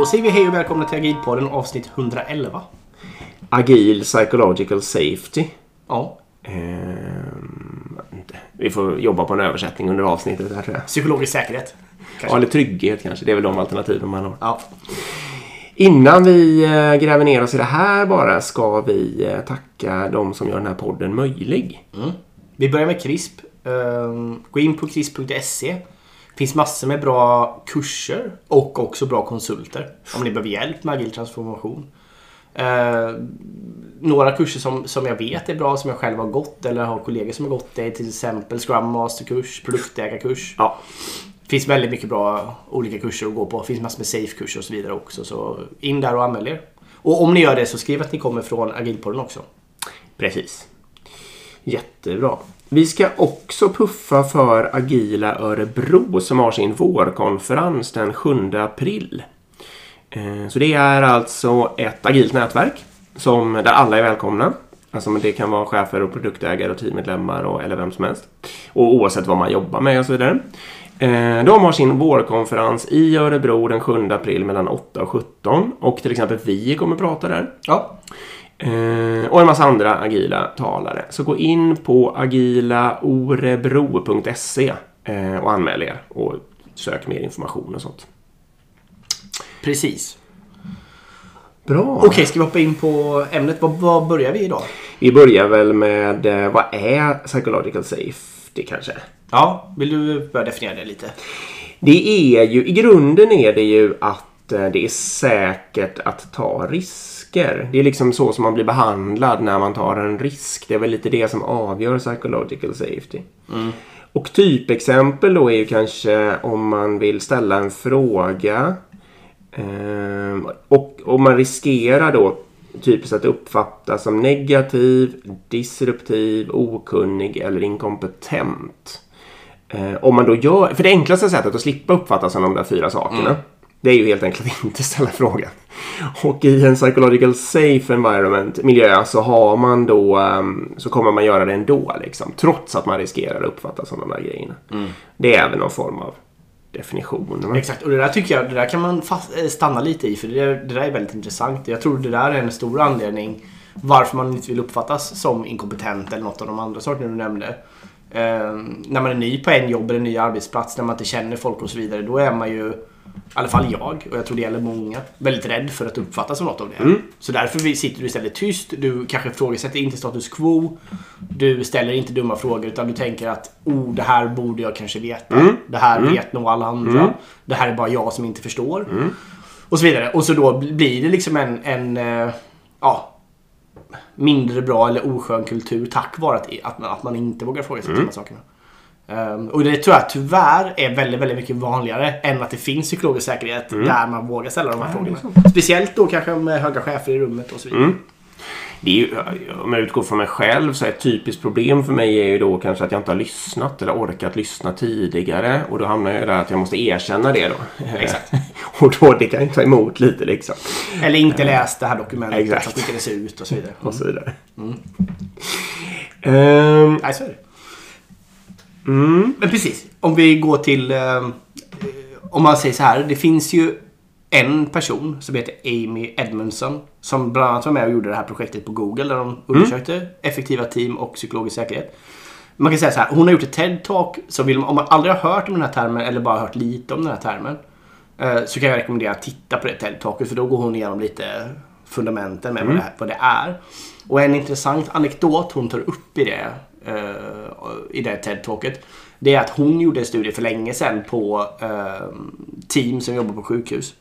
Då säger vi hej och välkomna till Agilpodden avsnitt 111. Agil Psychological Safety. Ja, Ehm, vi får jobba på en översättning under avsnittet här tror jag. psykologisk säkerhet. Ja, Kanske. eller trygghet kanske. Det är väl de alternativen man har. Ja. Innan vi eh, gräver ner oss i det här bara ska vi eh, tacka de som gör den här podden möjlig. Vi börjar med CRISP. Ehm, Gå in på crisp.se. Finns massor med bra kurser och också bra konsulter om ni behöver hjälp med agil transformation. Ehm, några kurser som, som jag vet är bra, som jag själv har gått eller har kollegor som har gått, det är till exempel Scrum Masterkurs, produktägarkurs. Ja, Det finns väldigt mycket bra olika kurser att gå på. Det finns massor med safe-kurser och så vidare också. Så in där och anmäl er. Och om ni gör det så skriv att ni kommer från Agilpodden också. precis. Jättebra. Vi ska också puffa för Agila Örebro som har sin vårkonferens den 7 april. Eh, så det är alltså ett agilt nätverk som, där alla är välkomna. Alltså det kan vara chefer och produktägare och teammedlemmar och, eller vem som helst. Och oavsett vad man jobbar med och så vidare. Eh, de har sin vårkonferens i Örebro den 7 april mellan 8 och 17. Och till exempel vi kommer prata där. Ja. Eh, och en massa andra agila talare. Så gå in på agilaorebro.se eh, och anmäl er och sök mer information och sånt. Precis. Bra. Okej, ska vi hoppa in på ämnet? Vad, vad börjar vi idag? Vi börjar väl med eh, vad är psychological safety kanske? Ja, vill du börja definiera det lite? Det är ju, i grunden är det ju att eh, det är säkert att ta risker. Det är liksom så som man blir behandlad när man tar en risk. Det är väl lite det som avgör psychological safety. Och typexempel då är ju kanske om man vill ställa en fråga. Ehm, och om man riskerar då typiskt att uppfattas som negativ, disruptiv, okunnig eller inkompetent. Eh, om man då gör, för det enklaste sättet att slippa uppfattas som de där fyra sakerna. Det är ju helt enkelt inte ställa frågan. Och i en psychological safe environment, miljö, så har man då, ehm, så kommer man göra det ändå liksom. Trots att man riskerar att uppfattas som de där grejerna. Det är väl någon form av definition. Exakt, och det där tycker jag det där kan man fast, eh, stanna lite i för det, det där är väldigt intressant. Jag tror det där är en stor anledning varför man inte vill uppfattas som inkompetent eller något av de andra sakerna du nämnde. Eh, när man är ny på en jobb eller en ny arbetsplats, när man inte känner folk och så vidare, då är man ju, i alla fall jag, och jag tror det gäller många, väldigt rädd för att uppfattas som något av det. Så därför sitter du istället tyst, du kanske ifrågasätter inte status quo, du ställer inte dumma frågor utan du tänker att oh, det här borde jag kanske veta. Det här vet nog alla andra. Det här är bara jag som inte förstår. Och så vidare. Och så då blir det liksom en, en eh, ja, mindre bra eller oskön kultur tack vare att, att, man, att man inte vågar fråga sig de här sakerna. Ehm, och det tror jag tyvärr är väldigt, väldigt mycket vanligare än att det finns psykologisk säkerhet där man vågar ställa de här frågorna. Speciellt då kanske med höga chefer i rummet och så vidare. Det är ju, om jag utgår från mig själv så är ett typiskt problem för mig är ju då kanske att jag inte har lyssnat eller orkat lyssna tidigare. Och då hamnar jag där att jag måste erkänna det då. Exakt. och då det kan jag ta emot lite liksom. Eller inte läst det här dokumentet Exakt. som skickades ut och så vidare. Och så vidare. Ehm, Nej, så är det. Men precis. Om vi går till... Eh, om man säger så här. Det finns ju en person som heter Amy Edmondson. Som bland annat var med och gjorde det här projektet på Google. Där de undersökte effektiva team och psykologisk säkerhet. Man kan säga så här. Hon har gjort ett TED-talk. Så vill man, om man aldrig har hört om den här termen eller bara hört lite om den här termen. eh, Så kan jag rekommendera att titta på det TED-talket. För då går hon igenom lite fundamenten med vad, det, vad det är. Och en intressant anekdot hon tar upp i det, i det TED-talket. Det är att hon gjorde en studie för länge sedan på eh, team som jobbar på sjukhus.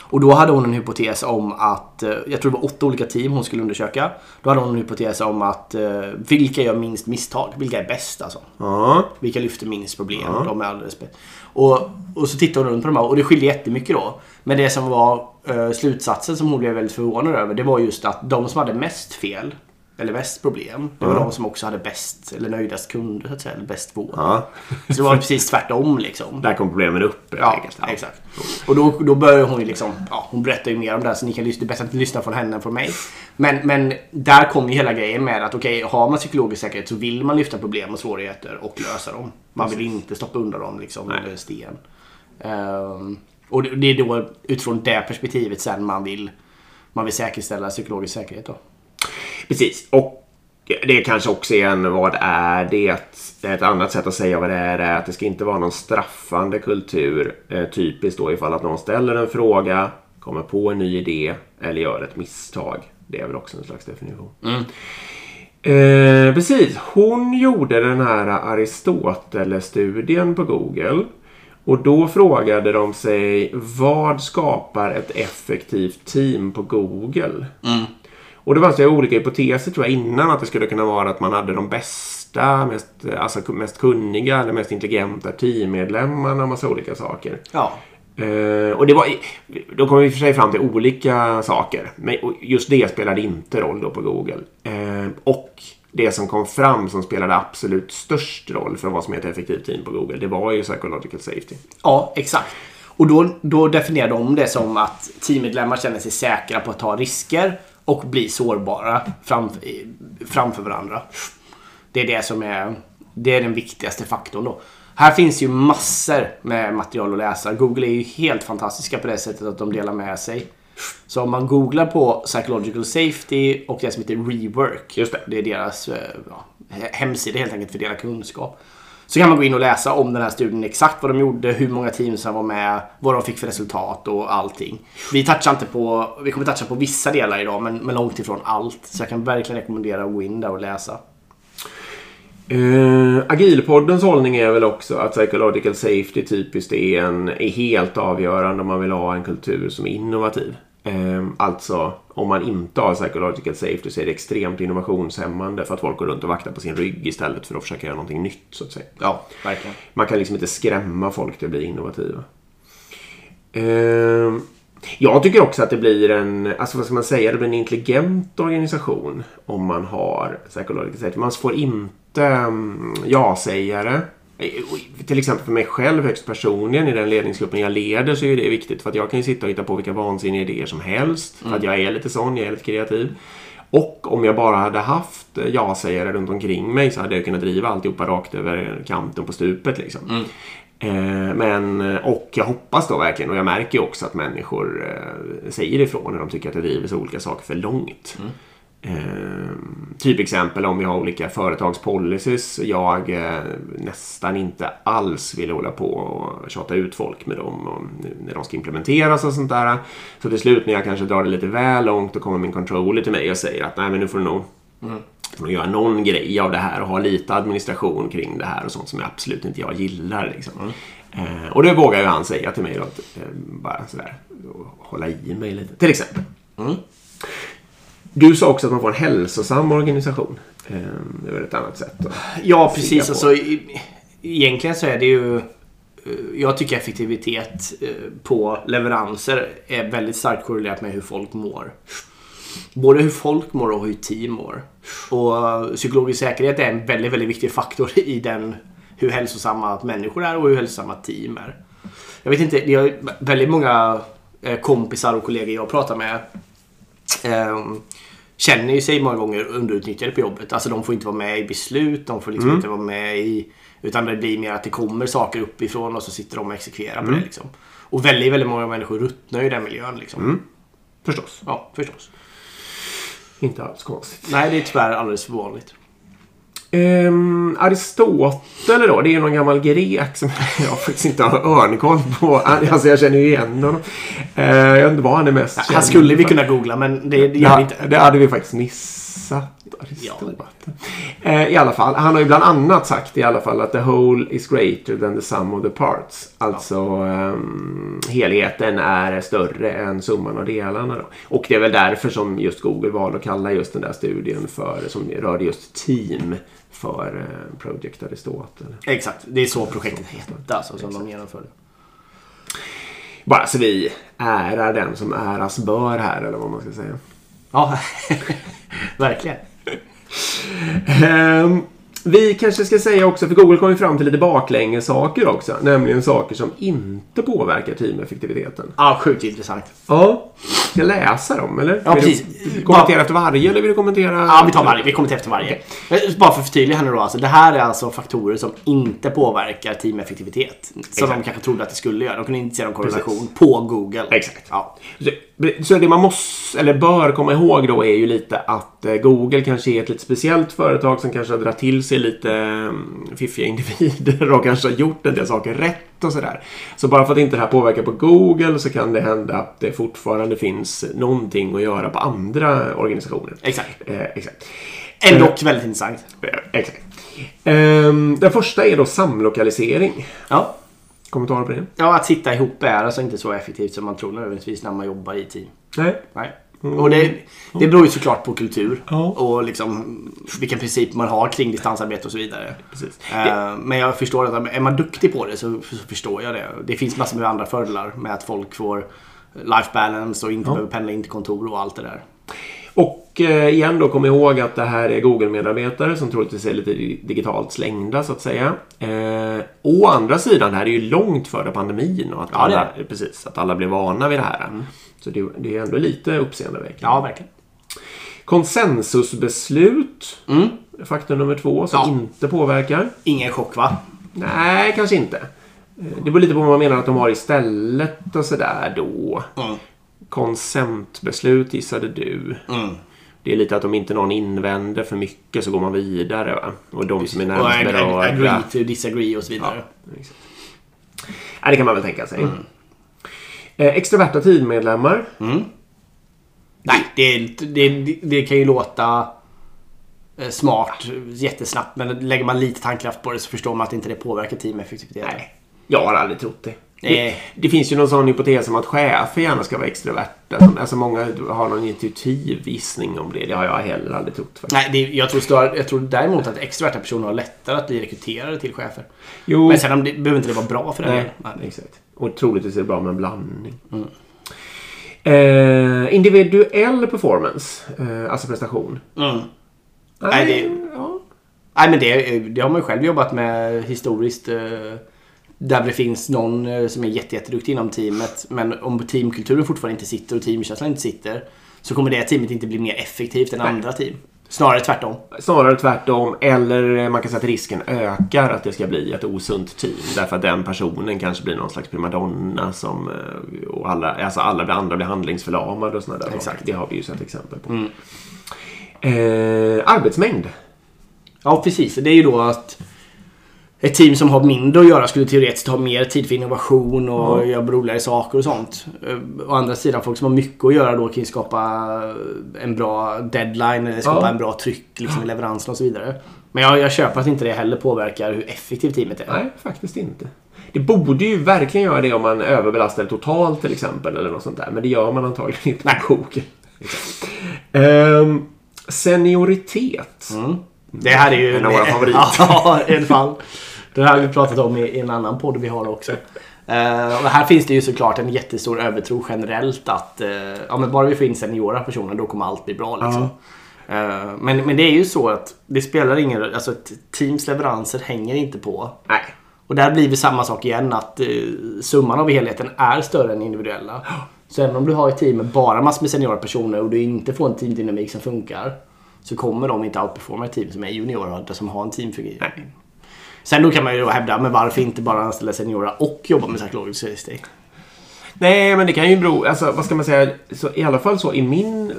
Och då hade hon en hypotes om att, eh, jag tror det var åtta olika team hon skulle undersöka. Då hade hon en hypotes om att eh, vilka gör minst misstag? Vilka är bäst alltså? ja. Vilka lyfter minst problem? De är alldeles bäst. Och, och så tittade hon runt på de här och det skiljer jättemycket då. Men det som var eh, slutsatsen som hon blev väldigt förvånad över det var just att de som hade mest fel eller mest problem. Det var de som också hade bäst eller nöjdast kunder så att säga. Eller bäst vård. ja. Så det var precis tvärtom liksom. Där kom problemen upp. Ja, enkelt. exakt. Och då, då börjar hon ju liksom, ja, hon berättar ju mer om det här så ni kan lyssna, det är bäst att lyssna från henne än från mig. Men, men där kommer ju hela grejen med att okej, har man psykologisk säkerhet så vill man lyfta problem och svårigheter och lösa dem. Man vill inte stoppa undan dem liksom Nej. under sten. Ehm, Och det det är då utifrån det perspektivet sen man vill, man vill säkerställa psykologisk säkerhet då. Precis. Och det kanske också är en vad är det? Ett annat sätt att säga vad det är är att det ska inte vara någon straffande kultur. Eh, typiskt då ifall att någon ställer en fråga, kommer på en ny idé eller gör ett misstag. Det är väl också en slags definition. Eh, precis. Hon gjorde den här Aristoteles-studien på Google. Och då frågade de sig vad skapar ett effektivt team på Google? Och det var så olika hypoteser tror jag innan att det skulle kunna vara att man hade de bästa, mest, alltså mest kunniga eller mest intelligenta teammedlemmarna och massa olika saker. Ja. Eh, och det var, då kom vi i och för sig fram till olika saker. Men just det spelade inte roll då på Google. Eh, och det som kom fram som spelade absolut störst roll för vad som är ett effektivt team på Google, det var ju psychological safety. Ja, exakt. Och då, då definierar de det som att teammedlemmar känner sig säkra på att ta risker och bli sårbara fram, framför varandra. Det är det som är, det är den viktigaste faktorn då. Här finns ju massor med material att läsa. Google är ju helt fantastiska på det sättet att de delar med sig. Så om man googlar på Psychological Safety och det som heter Rework. Just det. Det är deras eh, ja, hemsida helt enkelt för att dela kunskap. Så kan man gå in och läsa om den här studien, exakt vad de gjorde, hur många team som var med, vad de fick för resultat och allting. Vi touchar inte på, vi kommer toucha på vissa delar idag, men, men långt ifrån allt. Så jag kan verkligen rekommendera att gå in där och läsa. Uh, Agilpoddens hållning är väl också att psychological safety typiskt är, en, är helt avgörande om man vill ha en kultur som är innovativ. Eh, alltså, om man inte har psychological safety så är det extremt innovationshämmande för att folk går runt och vaktar på sin rygg istället för att försöka göra någonting nytt så att säga. Ja, verkligen. Man kan liksom inte skrämma folk till att bli innovativa. Eh, jag tycker också att det blir en, alltså vad ska man säga, det blir en intelligent organisation om man har psychological safety. Man får inte um, ja-sägare. Till exempel för mig själv högst personligen i den ledningsgruppen jag leder så är det viktigt för att jag kan ju sitta och hitta på vilka vansinniga idéer som helst. För att jag är lite sån, jag är lite kreativ. Och om jag bara hade haft ja-sägare runt omkring mig så hade jag kunnat driva alltihopa rakt över kanten på stupet. Liksom. Mm. Eh, men, och jag hoppas då verkligen, och jag märker ju också att människor eh, säger ifrån när de tycker att det driver så olika saker för långt. Mm. Eh, typexempel om vi har olika företagspolicies. Jag eh, nästan inte alls vill hålla på och tjata ut folk med dem och, när de ska implementeras och sånt där. Så till slut när jag kanske drar det lite väl långt då kommer min controller till mig och säger att nej men nu får du nog Mm. får nog göra någon grej av det här och ha lite administration kring det här och sånt som jag absolut inte jag gillar. Liksom. Eh, och det vågar ju han säga till mig då, att, eh, bara sådär, hålla i mig lite. Till exempel. Mm. Du sa också att man får en hälsosam organisation. Eh, det är väl ett annat sätt att Ja, precis. Alltså, egentligen så är det ju... eh, Jag tycker effektivitet eh, på leveranser är väldigt starkt korrelerat med hur folk mår. Både hur folk mår och hur team mår. Och psykologisk säkerhet är en väldigt, väldigt viktig faktor i den hur hälsosamma människor är och hur hälsosamma team är. Jag vet inte, det är väldigt många eh, kompisar och kollegor jag pratar med ehm, känner ju sig många gånger underutnyttjade på jobbet. Alltså de får inte vara med i beslut, de får liksom inte vara med i... Utan det blir mer att det kommer saker uppifrån och så sitter de och exekverar på det liksom. Och väldigt, väldigt många människor ruttnar i den miljön liksom. Förstås. Ja, förstås. Inte alls konstigt. Nej, det är tyvärr alldeles för vanligt. Um, Aristoteles då, det är någon gammal grek som jag faktiskt inte har örnkoll på. Alltså jag känner ju igen honom. Uh, jag vet inte vad han är mest Här känd skulle vi kunna googla, men det, det gör vi ha- inte. det hade vi faktiskt missat. Aristoteles. Eh, I alla fall, han har ju bland annat sagt i alla fall att the whole is greater than the sum of the parts. Alltså ehm, helheten är större än summan av delarna. Då. Och det är väl därför som just Google valde att kalla just den där studien för, som rörde just team för eh, Project Aristoteles. Exakt, det är så projektet hette alltså, som de genomförde. Bara så vi ärar den som äras bör här eller vad man ska säga. Ja, verkligen. Ehm, Vi kanske ska säga också, för Google kom ju fram till lite baklänges saker också. Nämligen saker som inte påverkar teameffektiviteten. Ja, sjukt intressant. Ja. Ska jag läsa dem eller? Ja, precis. Du kommentera efter varje eller vill du kommentera? Ja, vi tar varje. Vi kommer till efter varje. Eh, Bara för att förtydliga här nu då. Alltså, det här är alltså faktorer som inte påverkar teameffektivitet. Som Exakt. de kanske trodde att det skulle göra. De kunde inte se någon korrelation på Google. Exakt. Ja. Så- det man måste, eller bör komma ihåg då är ju lite att eh, Google kanske är ett lite speciellt företag som kanske har dragit till sig lite mm, fiffiga individer och kanske har gjort en del saker rätt och sådär. Så bara för att inte det här påverkar på Google så kan det hända att det fortfarande finns någonting att göra på andra organisationer. Exakt. Eh, exakt. Ändå väldigt intressant. Eh, exakt. Ehm, den första är då samlokalisering. Ja. Kommentarer på det? ja, att sitta ihop är alltså inte så effektivt som man tror nödvändigtvis när man jobbar i team. Nej. Nej. Och det, det beror ju såklart på kultur Ja. och liksom vilken princip man har kring distansarbete och så vidare. Precis. Eh, Men jag förstår att är man duktig på det så, förstår jag det. Det finns massor med andra fördelar med att folk får life balance och inte behöver pendla in till kontor och allt det där. Och eh, igen då, kom ihåg att det här är Google-medarbetare som troligtvis är lite di- digitalt slängda så att säga. Eh, å andra sidan, det här är ju långt före pandemin och att, Ja, alla, precis, att alla blev vana vid det här. Så det, det är ändå lite uppseendeväckande. Ja, verkligen. Konsensusbeslut, Mm. faktor nummer två, som Ja. inte påverkar. Ingen chock va? Nej, kanske inte. Eh, Det beror lite på vad man menar att de har istället och sådär då. Mm. Konsentbeslut gissade du. Mm. Det är lite att om inte någon invänder för mycket så går man vidare. Va? Och de som är Och närmast ag- ag- agree berörda. to disagree och så vidare. Exakt. Ja, det kan man väl tänka sig. Mm. Eh, extroverta teammedlemmar. Nej, det, det, det, det kan ju låta eh, smart jättesnabbt men lägger man lite tankkraft på det så förstår man att inte det påverkar teameffektiviteten. Nej, jag har aldrig trott det. Det, Nej. det finns ju någon sån hypotes om att chefer gärna ska vara extroverta. Alltså många har någon intuitiv gissning om det. Det har jag heller aldrig trott. Faktiskt. Nej, det, jag, tror snarare, jag tror däremot att extroverta personer har lättare att bli rekryterade till chefer. Jo, Men sen det, behöver inte det vara bra för den nej. Nej. exakt. Och troligtvis är det bra med en blandning. Mm. Eh, individuell performance, eh, alltså prestation. Mm. Nej, det- ja. Nej, men det, det har man ju själv jobbat med historiskt. eh, Där det finns någon eh, som är jätte, jätteduktig inom teamet. Men om teamkulturen fortfarande inte sitter och teamkänslan inte sitter. Så kommer det teamet inte bli mer effektivt än andra team. Snarare tvärtom. Snarare tvärtom. Eller eh, man kan säga att risken ökar att det ska bli ett osunt team. Därför att den personen kanske blir någon slags primadonna som... eh, Och alla, alltså alla andra blir handlingsförlamade och sådana där Exakt. saker. Det har vi ju sett exempel på. Mm. Eh, arbetsmängd. Ja, precis. Det är ju då att ett team som har mindre att göra skulle teoretiskt ha mer tid för innovation och Ja. göra roligare saker och sånt. Eh, Å andra sidan, folk som har mycket att göra då kan ju skapa en bra deadline eller skapa Ja. en bra tryck liksom, i leveransen och så vidare. Men jag, jag köper att inte det heller påverkar hur effektivt teamet är. Nej, faktiskt inte. Det borde ju verkligen göra det om man överbelastar totalt till exempel. Eller något sånt där. Men det gör man antagligen inte på Google. Ehm, senioritet. Mm. Det här är ju... En av våra favoriter. ja, i alla fall. Det har vi pratat om i, i en annan podd vi har också. Och här finns det ju såklart en jättestor övertro generellt att eh, ja, men bara vi får in seniora personer då kommer allt bli bra. Liksom. Eh, men, men det är ju så att det spelar ingen roll. Alltså teams leveranser hänger inte på. Nej. Och där blir det samma sak igen att summan av helheten är större än individuella. Så även om du har ett team med bara massor med seniora personer och du inte får en teamdynamik som funkar. Så kommer de inte outperforma ett team som är juniora som har en. Nej. Sen då kan man ju hävda, men varför inte bara anställa seniora och jobba med psykologisk statistik? Nej, men det kan ju bero... Alltså, vad ska man säga? Så, I alla fall så i min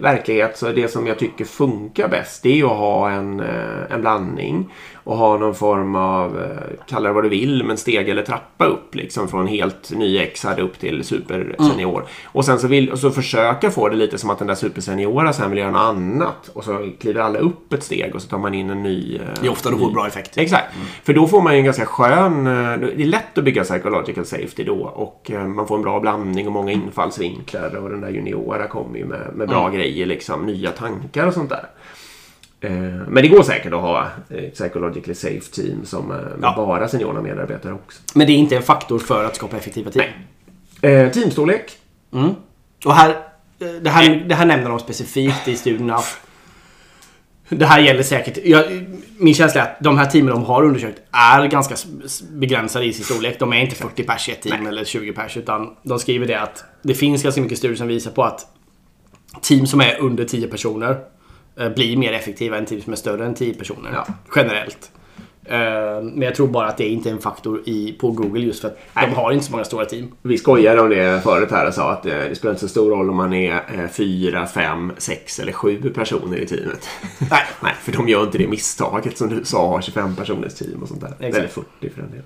verklighet så det som jag tycker funkar bäst det är att ha en, eh, en blandning och ha någon form av, eh, kalla det vad du vill, men steg eller trappa upp liksom från helt nyexad upp till supersenior. Och sen så, vill, och så försöka få det lite som att den där superseniora sen vill göra något annat och så kliver alla upp ett steg och så tar man in en ny... eh, Det är ofta du får bra effekt. Exakt. För då får man ju en ganska skön... Det är lätt att bygga psychological safety då och man får en bra blandning och många infallsvinklar och den där juniora kommer ju med, med bra grejer liksom, nya tankar och sånt där. Eh, Men det går säkert att ha ett psychologically safe team som eh, Ja. bara seniora medarbetare också. Men det är inte en faktor för att skapa effektiva team. Eh, teamstorlek. Mm. Och här, eh, det här, det här nämner de specifikt i studierna. Det här gäller säkert. Jag, min känsla är att de här teamen de har undersökt är ganska begränsade i sin storlek. De är inte 40 pers i ett team eller 20 pers. Utan de skriver det att det finns ganska mycket studier som visar på att team som är under 10 personer eh, blir mer effektiva än team som är större än 10 personer. Ja. Generellt. Eh, Men jag tror bara att det inte är en faktor i, på Google just för att de har inte så många stora team. Vi skojade om det förut här och sa att eh, det spelar inte så stor roll om man är fyra, fem, sex eller sju personer i teamet. Nej. Nej, för de gör inte det misstaget som du sa, har 25 personers team och sånt där. Exakt. Eller 40 för den delen.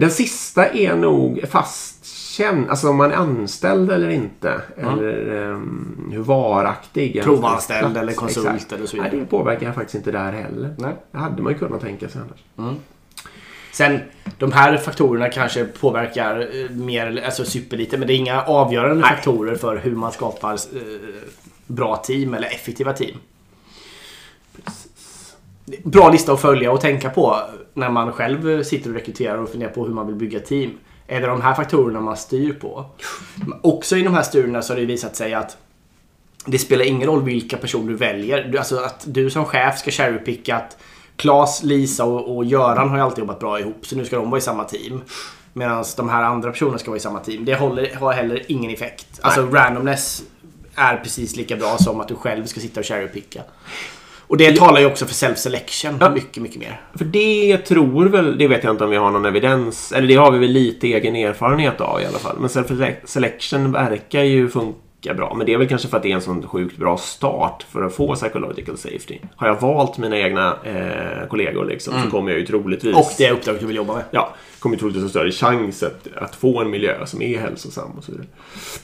Den sista är nog fastkänd, alltså om man är anställd eller inte. Eller ehm, hur varaktig. Provanställd eller konsult Exakt. eller så Nej, vidare. det påverkar faktiskt inte där heller. Nej. Det hade man ju kunnat tänka sig annars. Sen, de här faktorerna kanske påverkar eh, mer, alltså superlite, men det är inga avgörande faktorer för hur man skapar eh, bra team eller effektiva team. Bra lista att följa och tänka på när man själv sitter och rekryterar och funderar på hur man vill bygga team. Är det de här faktorerna man styr på? Också i de här studierna så har det visat sig att det spelar ingen roll vilka personer du väljer. Alltså att du som chef ska cherrypicka att Klas, Lisa och, och Göran har ju alltid jobbat bra ihop så nu ska de vara i samma team. Medan de här andra personerna ska vara i samma team. Det håller, har heller ingen effekt. Alltså randomness är precis lika bra som att du själv ska sitta och cherrypicka. Och det talar ju också för self-selection mycket, mycket mer. För det tror väl, det vet jag inte om vi har någon evidens, eller det har vi väl lite egen erfarenhet av i alla fall. Men self-selection verkar ju funka bra. Men det är väl kanske för att det är en sån sjukt bra start för att få psychological safety. Har jag valt mina egna eh, kollegor liksom, så kommer jag ju troligtvis... Och det uppdraget du vill jobba med. Ja, kommer troligtvis ha större chans att, att få en miljö som är hälsosam och så vidare.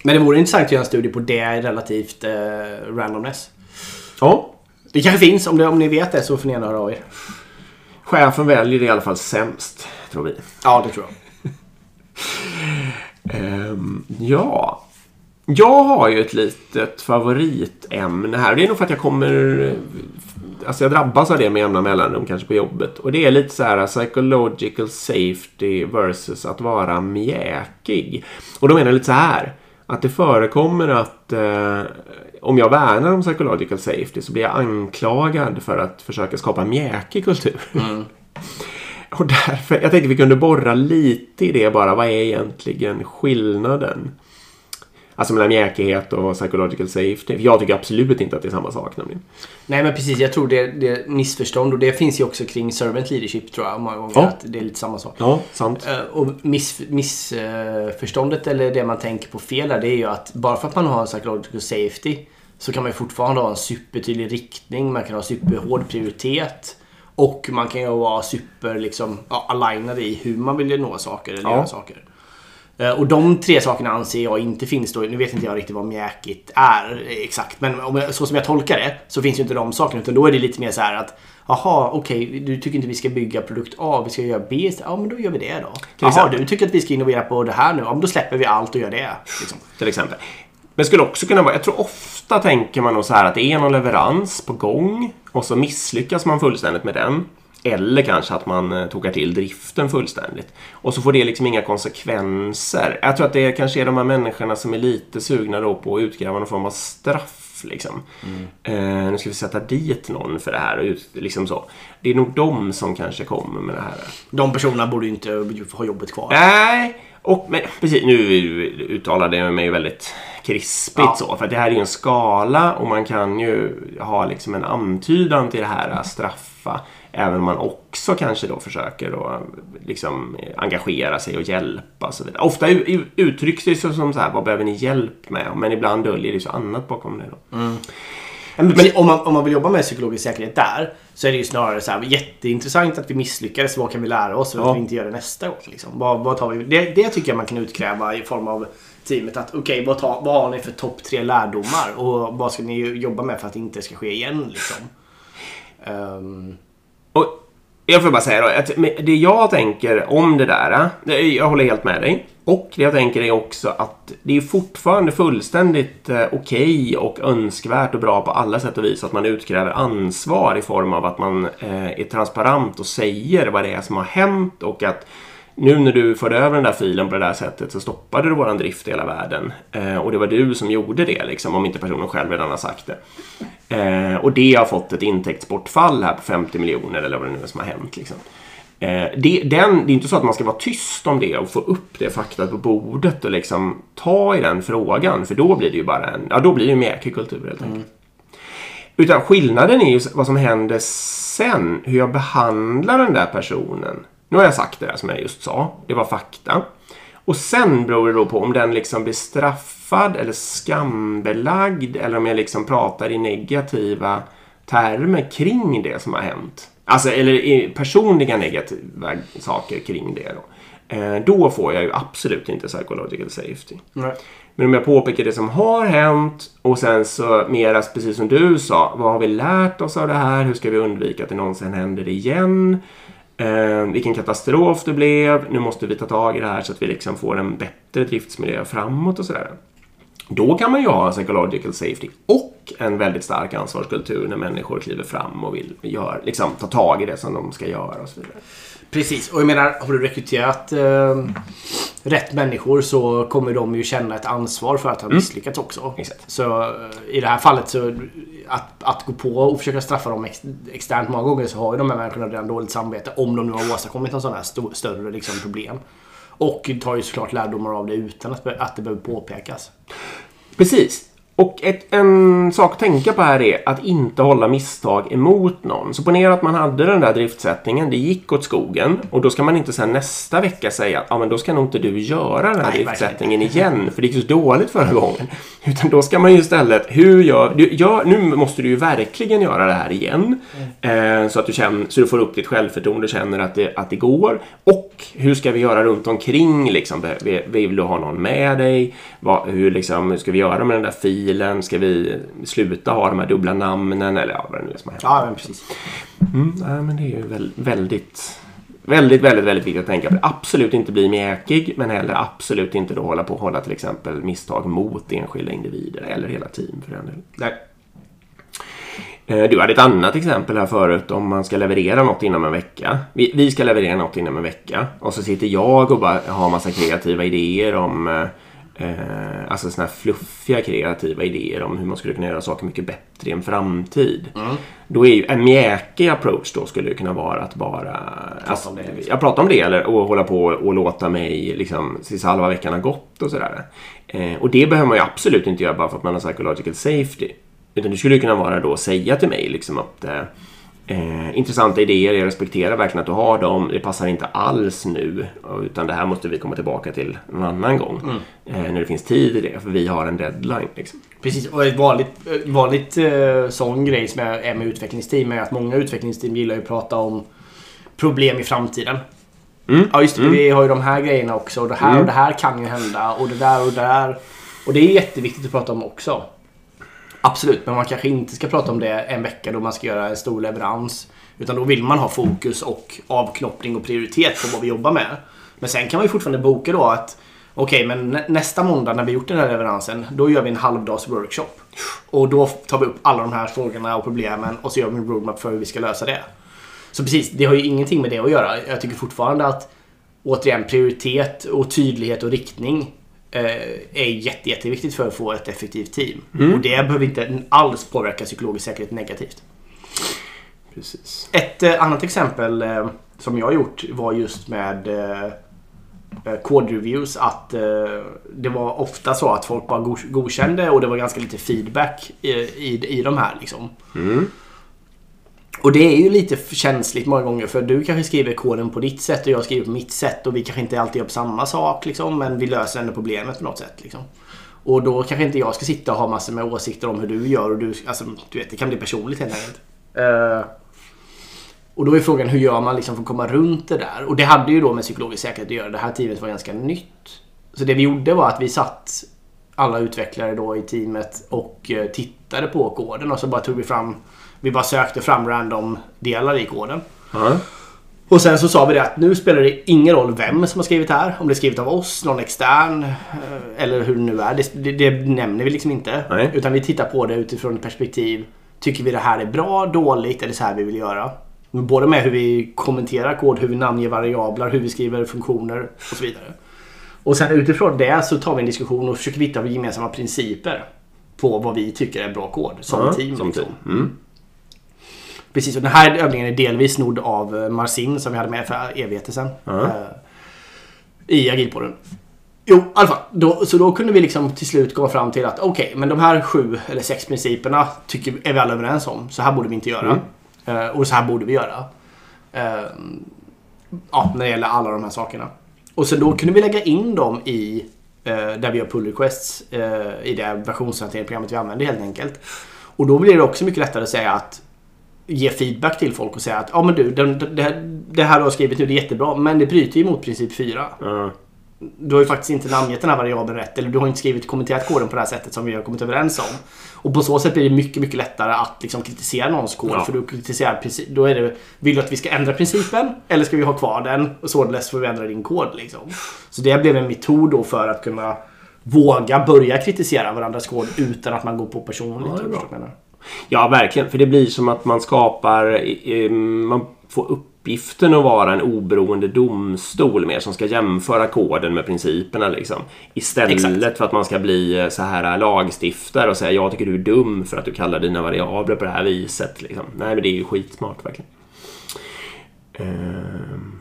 Men det vore intressant att göra en studie på det relativt eh, randomness. Ja, Det kanske finns, om, det, om ni vet det så får ni gärna höra av er. chefen väljer det i alla fall sämst, tror vi. Ja, det tror jag. Ehm, ja. Jag har ju ett litet favoritämne här. Det är nog för att jag kommer... Alltså jag drabbas av det med jämna mellanrum kanske på jobbet. Och det är lite så här psychological safety versus att vara mjäkig. Och då menar jag lite så här. Att det förekommer att eh, om jag värnar om psychological safety så blir jag anklagad för att försöka skapa mjäkig kultur. Och därför, jag tänkte vi kunde borra lite i det bara. Vad är egentligen skillnaden? Alltså mellan mjäkighet och psychological safety. Jag tycker absolut inte att det är samma sak nämligen. Nej men precis, jag tror det, det är missförstånd och det finns ju också kring servant leadership tror jag många gånger. Ja. Att det är lite samma sak. Ja, sant. Eh, Och missförståndet miss, förståndet eller det man tänker på fel där, det är ju att bara för att man har en psychological safety så kan man ju fortfarande ha en supertydlig riktning, man kan ha superhård prioritet och man kan ju vara super liksom, ja, alignad i hur man vill nå saker eller Ja. göra saker. Eh, Och de tre sakerna anser jag inte finns då. Nu vet inte jag riktigt vad mjäkigt är exakt. Men jag, så som jag tolkar det så finns ju inte de sakerna. Utan då är det lite mer så här att Jaha, okej, du tycker inte vi ska bygga produkt A, vi ska göra B. Ja, men då gör vi det då. Jaha, du tycker att vi ska innovera på det här nu. Ja, men då släpper vi allt och gör det. Liksom. Till exempel. Men skulle också kunna vara, jag tror ofta tänker man nog så här att det är någon leverans på gång och så misslyckas man fullständigt med den. Eller kanske att man eh, tokar till driften fullständigt. Och så får det liksom inga konsekvenser. Jag tror att det kanske är de här människorna som är lite sugna då på att utgräva någon form av straff. Liksom. Eh, nu ska vi sätta dit någon för det här. Och ut, liksom så. Det är nog de som kanske kommer med det här. De personerna borde ju inte ha jobbet kvar. Nej, och men, precis, nu uttalade jag mig väldigt krispigt Ja. så. För det här är ju en skala och man kan ju ha liksom en antydan till det här att straffa. Även om man också kanske då försöker då liksom engagera sig och hjälpa och så vidare. Ofta uttrycks det som så här, vad behöver ni hjälp med? Men ibland döljer det så annat bakom det då. Men, precis, om, man, om man vill jobba med psykologisk säkerhet där så är det ju snarare så här, jätteintressant att vi misslyckades. Vad kan vi lära oss för att Ja. vi inte gör det nästa gång? Liksom? Vad, vad tar vi? Det, det tycker jag man kan utkräva i form av teamet. Att okej, vad, tar- vad har ni för topp tre lärdomar? Och vad ska ni jobba med för att det inte ska ske igen? Liksom? Och jag får bara säga då, att det jag tänker om det där, jag håller helt med dig. Och det jag tänker är också att det är fortfarande fullständigt okej okej och önskvärt och bra på alla sätt och vis att man utkräver ansvar i form av att man eh, är transparent och säger vad det är som har hänt och att nu när du förde över den där filen på det där sättet så stoppade du våran drift i hela världen. Eh, och det var du som gjorde det, liksom, om inte personen själv redan har sagt det. Eh, och det har fått ett intäktsbortfall här på 50 miljoner eller vad det nu är som har hänt. Liksom. Eh, det, den, det är inte så att man ska vara tyst om det och få upp det faktat på bordet och liksom ta i den frågan. För då blir det ju bara en, ja då blir det ju mjäkig kultur helt enkelt. Utan skillnaden är ju vad som händer sen. Hur jag behandlar den där personen. Nu har jag sagt det där som jag just sa. Det var fakta. Och sen beror det då på om den liksom blir straffad eller skambelagd eller om jag liksom pratar i negativa termer kring det som har hänt. Alltså, eller i personliga negativa saker kring det. Då. Eh, då får jag ju absolut inte psychological safety. Nej. Men om jag påpekar det som har hänt och sen så mera precis som du sa. Vad har vi lärt oss av det här? Hur ska vi undvika att det någonsin händer igen? Eh, vilken katastrof det blev. Nu måste vi ta tag i det här så att vi liksom får en bättre driftsmiljö framåt och sådär. Då kan man ju ha psychological safety och en väldigt stark ansvarskultur när människor kliver fram och vill gör, liksom, ta tag i det som de ska göra och så vidare. Precis, och jag menar har du rekryterat eh, rätt människor så kommer de ju känna ett ansvar för att ha misslyckats också. Exakt. Så eh, i det här fallet så att, att gå på och försöka straffa dem ex, externt många gånger så har ju de här människorna redan dåligt samvete om de nu har åstadkommit någon sån här st större liksom, problem. Och tar ju såklart lärdomar av det utan att, att det behöver påpekas. Precis. Och ett, en sak att tänka på här är att inte hålla misstag emot någon. Så ponera att man hade den där driftsättningen, det gick åt skogen och då ska man inte sen nästa vecka säga att ah, men då ska nog inte du göra den här Nej, driftsättningen igen för det gick så dåligt förra gången. Utan då ska man ju istället, hur gör du? Ja, nu måste du ju verkligen göra det här igen. Eh, så att du känner, så du får upp ditt självförtroende och känner att det, att det går. Och hur ska vi göra runt omkring liksom? Vill, vill du ha någon med dig? Vad, hur, liksom, hur ska vi göra med den där filen? Ska vi sluta ha de här dubbla namnen? Eller ja, vad det nu är som har hänt. Ja, men precis. Mm, nej, men det är ju väl, väldigt, väldigt, väldigt, väldigt viktigt att tänka på. Absolut inte bli mjäkig, men heller absolut inte då hålla på att hålla till exempel misstag mot enskilda individer eller hela team för den delen. Nej. Eh, Du hade ett annat exempel här förut om man ska leverera något inom en vecka. Vi, vi ska leverera något inom en vecka och så sitter jag och bara har massa kreativa idéer om eh, alltså såna här fluffiga kreativa idéer om hur man skulle kunna göra saker mycket bättre i en framtid. Då är ju en mjäkig approach då skulle kunna vara att bara alltså, om det, liksom. jag pratar om det eller och hålla på och låta mig liksom tills halva veckan har gått och sådär. Eh, och det behöver man ju absolut inte göra bara för att man har psychological safety. Utan det skulle ju kunna vara då att säga till mig liksom att eh, eh, intressanta idéer, jag respekterar verkligen att du har dem. Det passar inte alls nu. Utan det här måste vi komma tillbaka till en annan gång. Eh, när det finns tid i det. För vi har en deadline. Liksom. Precis, och ett vanligt, vanligt eh, sån grej som är med utvecklingsteam är att många utvecklingsteam gillar ju att prata om problem i framtiden. Mm. Ja just det, vi har ju de här grejerna också och det här och det här kan ju hända och det där och det där. Och det är jätteviktigt att prata om också. Absolut, men man kanske inte ska prata om det en vecka då man ska göra en stor leverans. Utan då vill man ha fokus och avknoppning och prioritet på vad vi jobbar med. Men sen kan man ju fortfarande boka då att Okej, men nästa måndag när vi gjort den här leveransen, då gör vi en halvdags workshop. Och då tar vi upp alla de här frågorna och problemen och så gör vi en roadmap för hur vi ska lösa det. Så precis, det har ju ingenting med det att göra. Jag tycker fortfarande att återigen prioritet och tydlighet och riktning är jätte, jätteviktigt för att få ett effektivt team. Och det behöver inte alls påverka psykologisk säkerhet negativt. Precis. Ett eh, annat exempel eh, som jag har gjort var just med eh, eh, kodreviews. Att eh, det var ofta så att folk bara go- godkände och det var ganska lite feedback i, i, i de här. Liksom. Mm. Och det är ju lite känsligt många gånger för du kanske skriver koden på ditt sätt och jag skriver på mitt sätt och vi kanske inte alltid gör på samma sak liksom, men vi löser ändå problemet på något sätt. Liksom. Och då kanske inte jag ska sitta och ha massor med åsikter om hur du gör och du, alltså, du vet, det kan bli personligt helt enkelt. Eh, och då är frågan hur gör man liksom för att komma runt det där? Och det hade ju då med psykologisk säkerhet att göra. Det här teamet var ganska nytt. Så det vi gjorde var att vi satt alla utvecklare då i teamet och eh, tittade på koden och så bara tog vi fram vi bara sökte fram random delar i koden. Ja. Och sen så sa vi det att nu spelar det ingen roll vem som har skrivit här. Om det är skrivet av oss, någon extern eh, eller hur det nu är. Det, det, det nämner vi liksom inte. Nej. Utan vi tittar på det utifrån ett perspektiv. Tycker vi det här är bra, dåligt eller så här vi vill göra? Både med hur vi kommenterar kod, hur vi namnger variabler, hur vi skriver funktioner och så vidare. Och sen utifrån det så tar vi en diskussion och försöker hitta gemensamma principer. på vad vi tycker är bra kod som Ja, team. Som liksom. team. Mm. Precis, och den här övningen är delvis snodd av eh, Marcin som vi hade med för evigheter sedan. Eh, I agilpodden. Jo, i alla fall. Då, så då kunde vi liksom till slut komma fram till att okej, men de här sju eller sex principerna tycker, är vi alla överens om. Så här borde vi inte göra. Eh, och så här borde vi göra. Ja, när det gäller alla de här sakerna. Och så då kunde vi lägga in dem i där vi gör pull requests i det versionshanteringsprogrammet vi använder helt enkelt. Och då blir det också mycket lättare att säga att ge feedback till folk och säga att ja men du, den, det, här, det här du har skrivit nu det är jättebra men det bryter ju mot princip 4. Ja. Du har ju faktiskt inte namngett den här variabeln rätt eller du har inte skrivit kommenterat koden på det här sättet som vi har kommit överens om. Och på så sätt blir det mycket, mycket lättare att liksom kritisera någons kod. Ja. För du kritiserar då är det, vill du att vi ska ändra principen eller ska vi ha kvar den? Och således får vi ändra din kod liksom. Så det blev en metod då för att kunna våga börja kritisera varandras kod utan att man går på personligt. Ja, Ja, verkligen. För det blir som att man skapar... eh, Man får uppgiften att vara en oberoende domstol mer som ska jämföra koden med principerna. Liksom. Istället Exakt. för att man ska bli eh, så här lagstiftare och säga jag tycker du är dum för att du kallar dina variabler på det här viset. Liksom. Nej, men det är ju skitsmart verkligen. Ehm,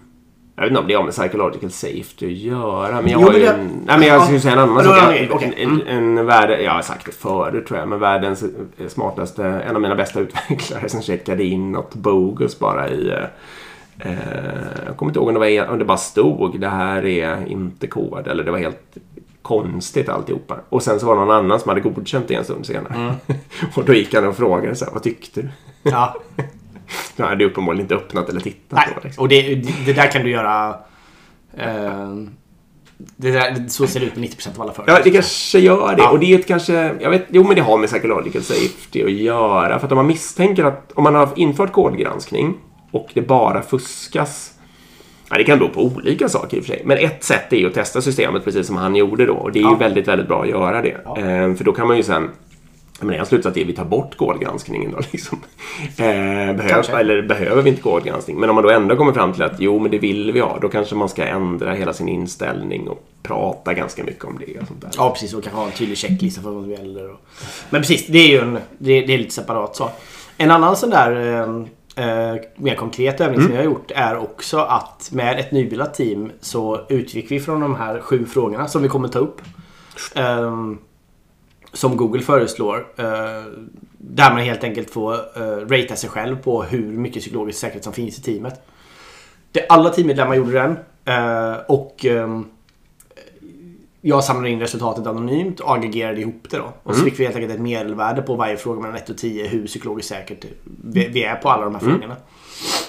Jag vet inte om det har med psychological safety att göra. Men jag Jo, har men ju det- en, nej, men jag Ja. skulle säga en annan sak. då är det- okej. En, en, en värld, jag har sagt det förut tror jag, men världens smartaste, en av mina bästa utvecklare som checkade in något bogus bara i eh, Eh, jag kommer inte ihåg om det, var, om det bara stod det här är inte kod eller det var helt konstigt alltihopa. Och sen så var det någon annan som hade godkänt det en stund senare. och då gick han och frågade så här, vad tyckte du? Ja. Jag hade uppenbarligen inte öppnat eller tittat Nej, på. Liksom. och det, det där kan du göra... Eh, det där, så ser det ut med 90% av alla företag. Ja, det kanske gör det. Ja. Och det är ett kanske... Jag vet, jo, men det har med psychological safety att göra. För att om man misstänker att om man har infört kodgranskning och det bara fuskas. Ja, det kan bero på olika saker i och för sig. Men ett sätt är ju att testa systemet precis som han gjorde då. Och det är ju Ja. väldigt, väldigt bra att göra det. Ja. Eh, för då kan man ju sen... Men en slutsats är att vi tar bort kodgranskningen då liksom. Eh, behövs, eller behöver vi inte kodgranskning? Men om man då ändå kommer fram till att jo, men det vill vi ha. Då kanske man ska ändra hela sin inställning och prata ganska mycket om det och sånt där. Ja, precis. Och kanske ha en tydlig checklista för vad som gäller. Och... Men precis, det är ju en, det, det är lite separat sak. En annan sån där eh, eh, mer konkret övning som vi har gjort är också att med ett nybildat team så utgick vi från de här sju frågorna som vi kommer ta upp. Ehm, som Google föreslår. eh, där man helt enkelt får uh, ratea sig själv på hur mycket psykologisk säkerhet som finns i teamet. Det, alla teammedlemmar gjorde den. eh, och ehm, jag samlade in resultatet anonymt och aggregerade ihop det då. Och så fick vi helt enkelt ett medelvärde på varje fråga mellan 1 och 10 hur psykologiskt säkert vi, är på alla de här frågorna.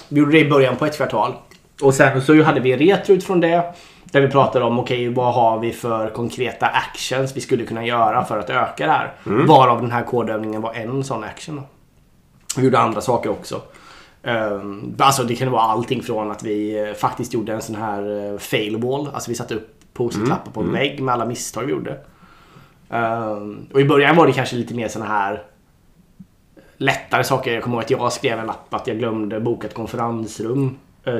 Vi gjorde det i början på ett kvartal. Och sen så hade vi retro utifrån det. Där vi pratade om okej vad har vi för konkreta actions vi skulle kunna göra för att öka det här. Varav den här kodövningen var en sån action. Då. Vi gjorde andra saker också. Um, alltså det kan vara allting från att vi eh, faktiskt gjorde en sån här uh, fail wall. Alltså vi satte upp post-it-lappar på en vägg med alla misstag vi gjorde. Ehm, och i början var det kanske lite mer såna här lättare saker. Jag kommer ihåg att jag skrev en lapp att jag glömde boka ett konferensrum eh,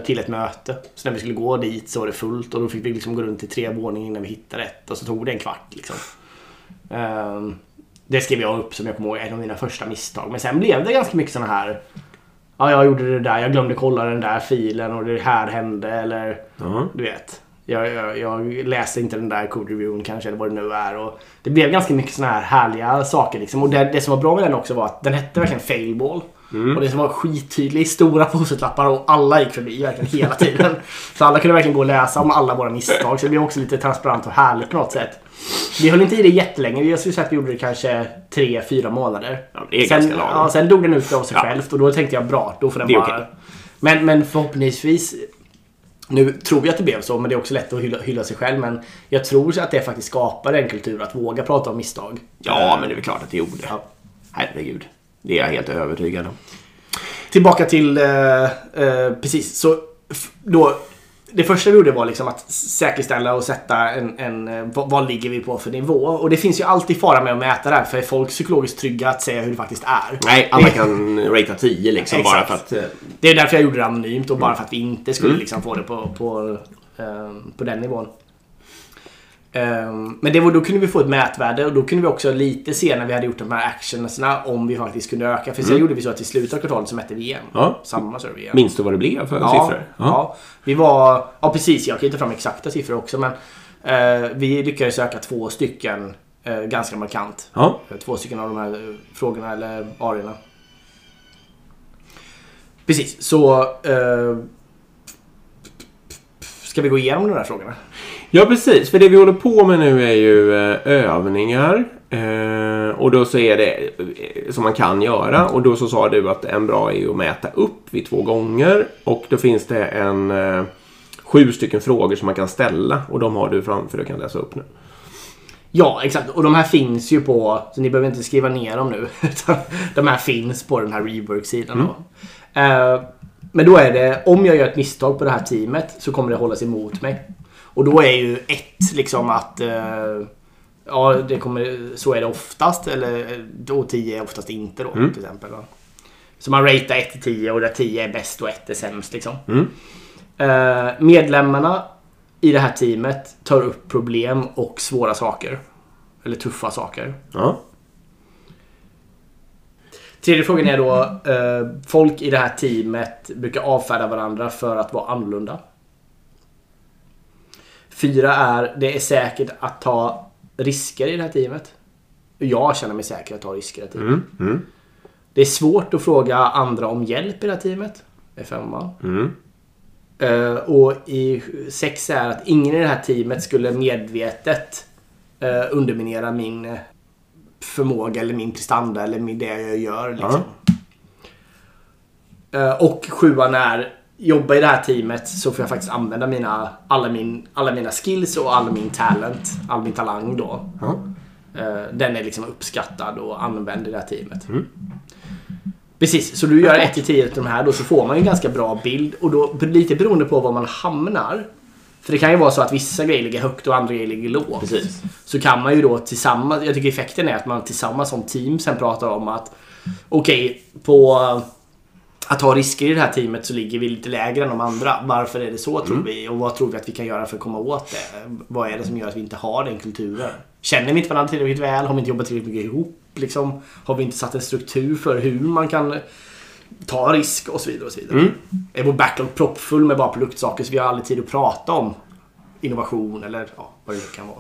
till ett möte. Så när vi skulle gå dit så var det fullt och då fick vi liksom gå runt i tre våningar innan vi hittade ett. Och så tog det en kvart liksom. Ehm, det skrev jag upp som jag kommer ihåg en av mina första misstag. Men sen blev det ganska mycket såna här Ja, jag gjorde det där. Jag glömde kolla den där filen och det här hände. Eller Ja. du vet. Jag, jag, jag läste inte den där code-reviewen kanske eller vad det nu är. Och det blev ganska mycket såna här härliga saker. Liksom. Och det, det som var bra med den också var att den hette verkligen failball. Och det som var skittydlig, stora post-it-lappar och alla gick förbi verkligen hela tiden. så alla kunde verkligen gå och läsa om alla våra misstag. Så det blev också lite transparent och härligt på något sätt. Vi höll inte i det jättelänge. Jag skulle säga att vi gjorde det kanske 3-4 månader. Ja, det är sen, ganska lagom. ja, sen dog den ut av sig Ja. självt och då tänkte jag bra, då får den Det är bara... okej. Men, men förhoppningsvis nu tror vi att det blev så, men det är också lätt att hylla, hylla sig själv. Men jag tror att det faktiskt skapar en kultur att våga prata om misstag. Ja, men det är väl klart att det gjorde. Ja. Herregud. Det är jag helt övertygad om. Tillbaka till... Eh, eh, precis, så då... Det första vi gjorde var liksom att säkerställa och sätta en... en eh, vad, vad ligger vi på för nivå? Och det finns ju alltid fara med att mäta det här. För är folk psykologiskt trygga att säga hur det faktiskt är? Nej, alla kan ratea 10 liksom bara för att... eh, Det är därför jag gjorde det anonymt och Mm. bara för att vi inte skulle liksom få det på, på, eh, på den nivån. Ehm, Men det var, då kunde vi få ett mätvärde och då kunde vi också lite se när vi hade gjort de här actionerna om vi faktiskt kunde öka. För sen gjorde vi så att i slutet av kvartalet så mätte vi igen. Ja. Samma server igen. Minns du vad det blev för Ja, siffror? ja. Vi var... Ja, precis. Jag kan inte ta fram exakta siffror också men eh, vi lyckades öka två stycken eh, ganska markant. Ja. Eh, Två stycken av de här eh, frågorna eller arierna. Precis, så... Eh, ska vi gå igenom de här frågorna? Ja, precis. För det vi håller på med nu är ju eh, övningar. Eh, och då så är det eh, som man kan göra. Och då så sa du att en bra är att mäta upp vid två gånger. Och då finns det en sju stycken frågor som man kan ställa. Och de har du framför och kan läsa upp nu. Ja, exakt. Och de här finns ju på... Så ni behöver inte skriva ner dem nu. utan de här finns på den här Rework-sidan. då. Eh, men då är det... Om jag gör ett misstag på det här teamet så kommer det hållas emot mig. Och då är ju ett liksom att... eh, ja, det kommer, så är det oftast. Eller då 10 är oftast inte då till exempel. Va? Så man ratear 1 till 10 och där 10 är bäst och 1 är sämst liksom. Mm. Eh, medlemmarna i det här teamet tar upp problem och svåra saker. Eller tuffa saker. Ja. Tredje frågan är då, eh, folk i det här teamet brukar avfärda varandra för att vara annorlunda. Fyra är, det är säkert att ta risker i det här teamet. Jag känner mig säker att ta risker i det här teamet. Mm. Mm. Det är svårt att fråga andra om hjälp i det här teamet. Det är femman. Mm. Eh, och i sex är att ingen i det här teamet skulle medvetet eh, underminera min eh, förmåga eller min prestanda eller det jag gör. Liksom. Eh, och sjuan är jobba i det här teamet så får jag faktiskt använda mina, alla, min, alla mina skills och all min talent, all min talang då. Eh, Den är liksom uppskattad och använd i det här teamet. Precis, så du gör 1 till 10 av de här då så får man ju en ganska bra bild och då lite beroende på var man hamnar. För det kan ju vara så att vissa grejer ligger högt och andra grejer ligger lågt. Precis. Så kan man ju då tillsammans, jag tycker effekten är att man tillsammans som team sen pratar om att okej, på att ta risker i det här teamet så ligger vi lite lägre än de andra. Varför är det så tror vi? Och vad tror vi att vi kan göra för att komma åt det? Vad är det som gör att vi inte har den kulturen? Känner vi inte varandra tillräckligt väl? Har vi inte jobbat tillräckligt mycket ihop? Liksom, har vi inte satt en struktur för hur man kan ta risk och så vidare. Och så vidare. Är vår backlog proppfull med bara produktsaker så vi har aldrig tid att prata om innovation eller ja, vad det nu kan vara.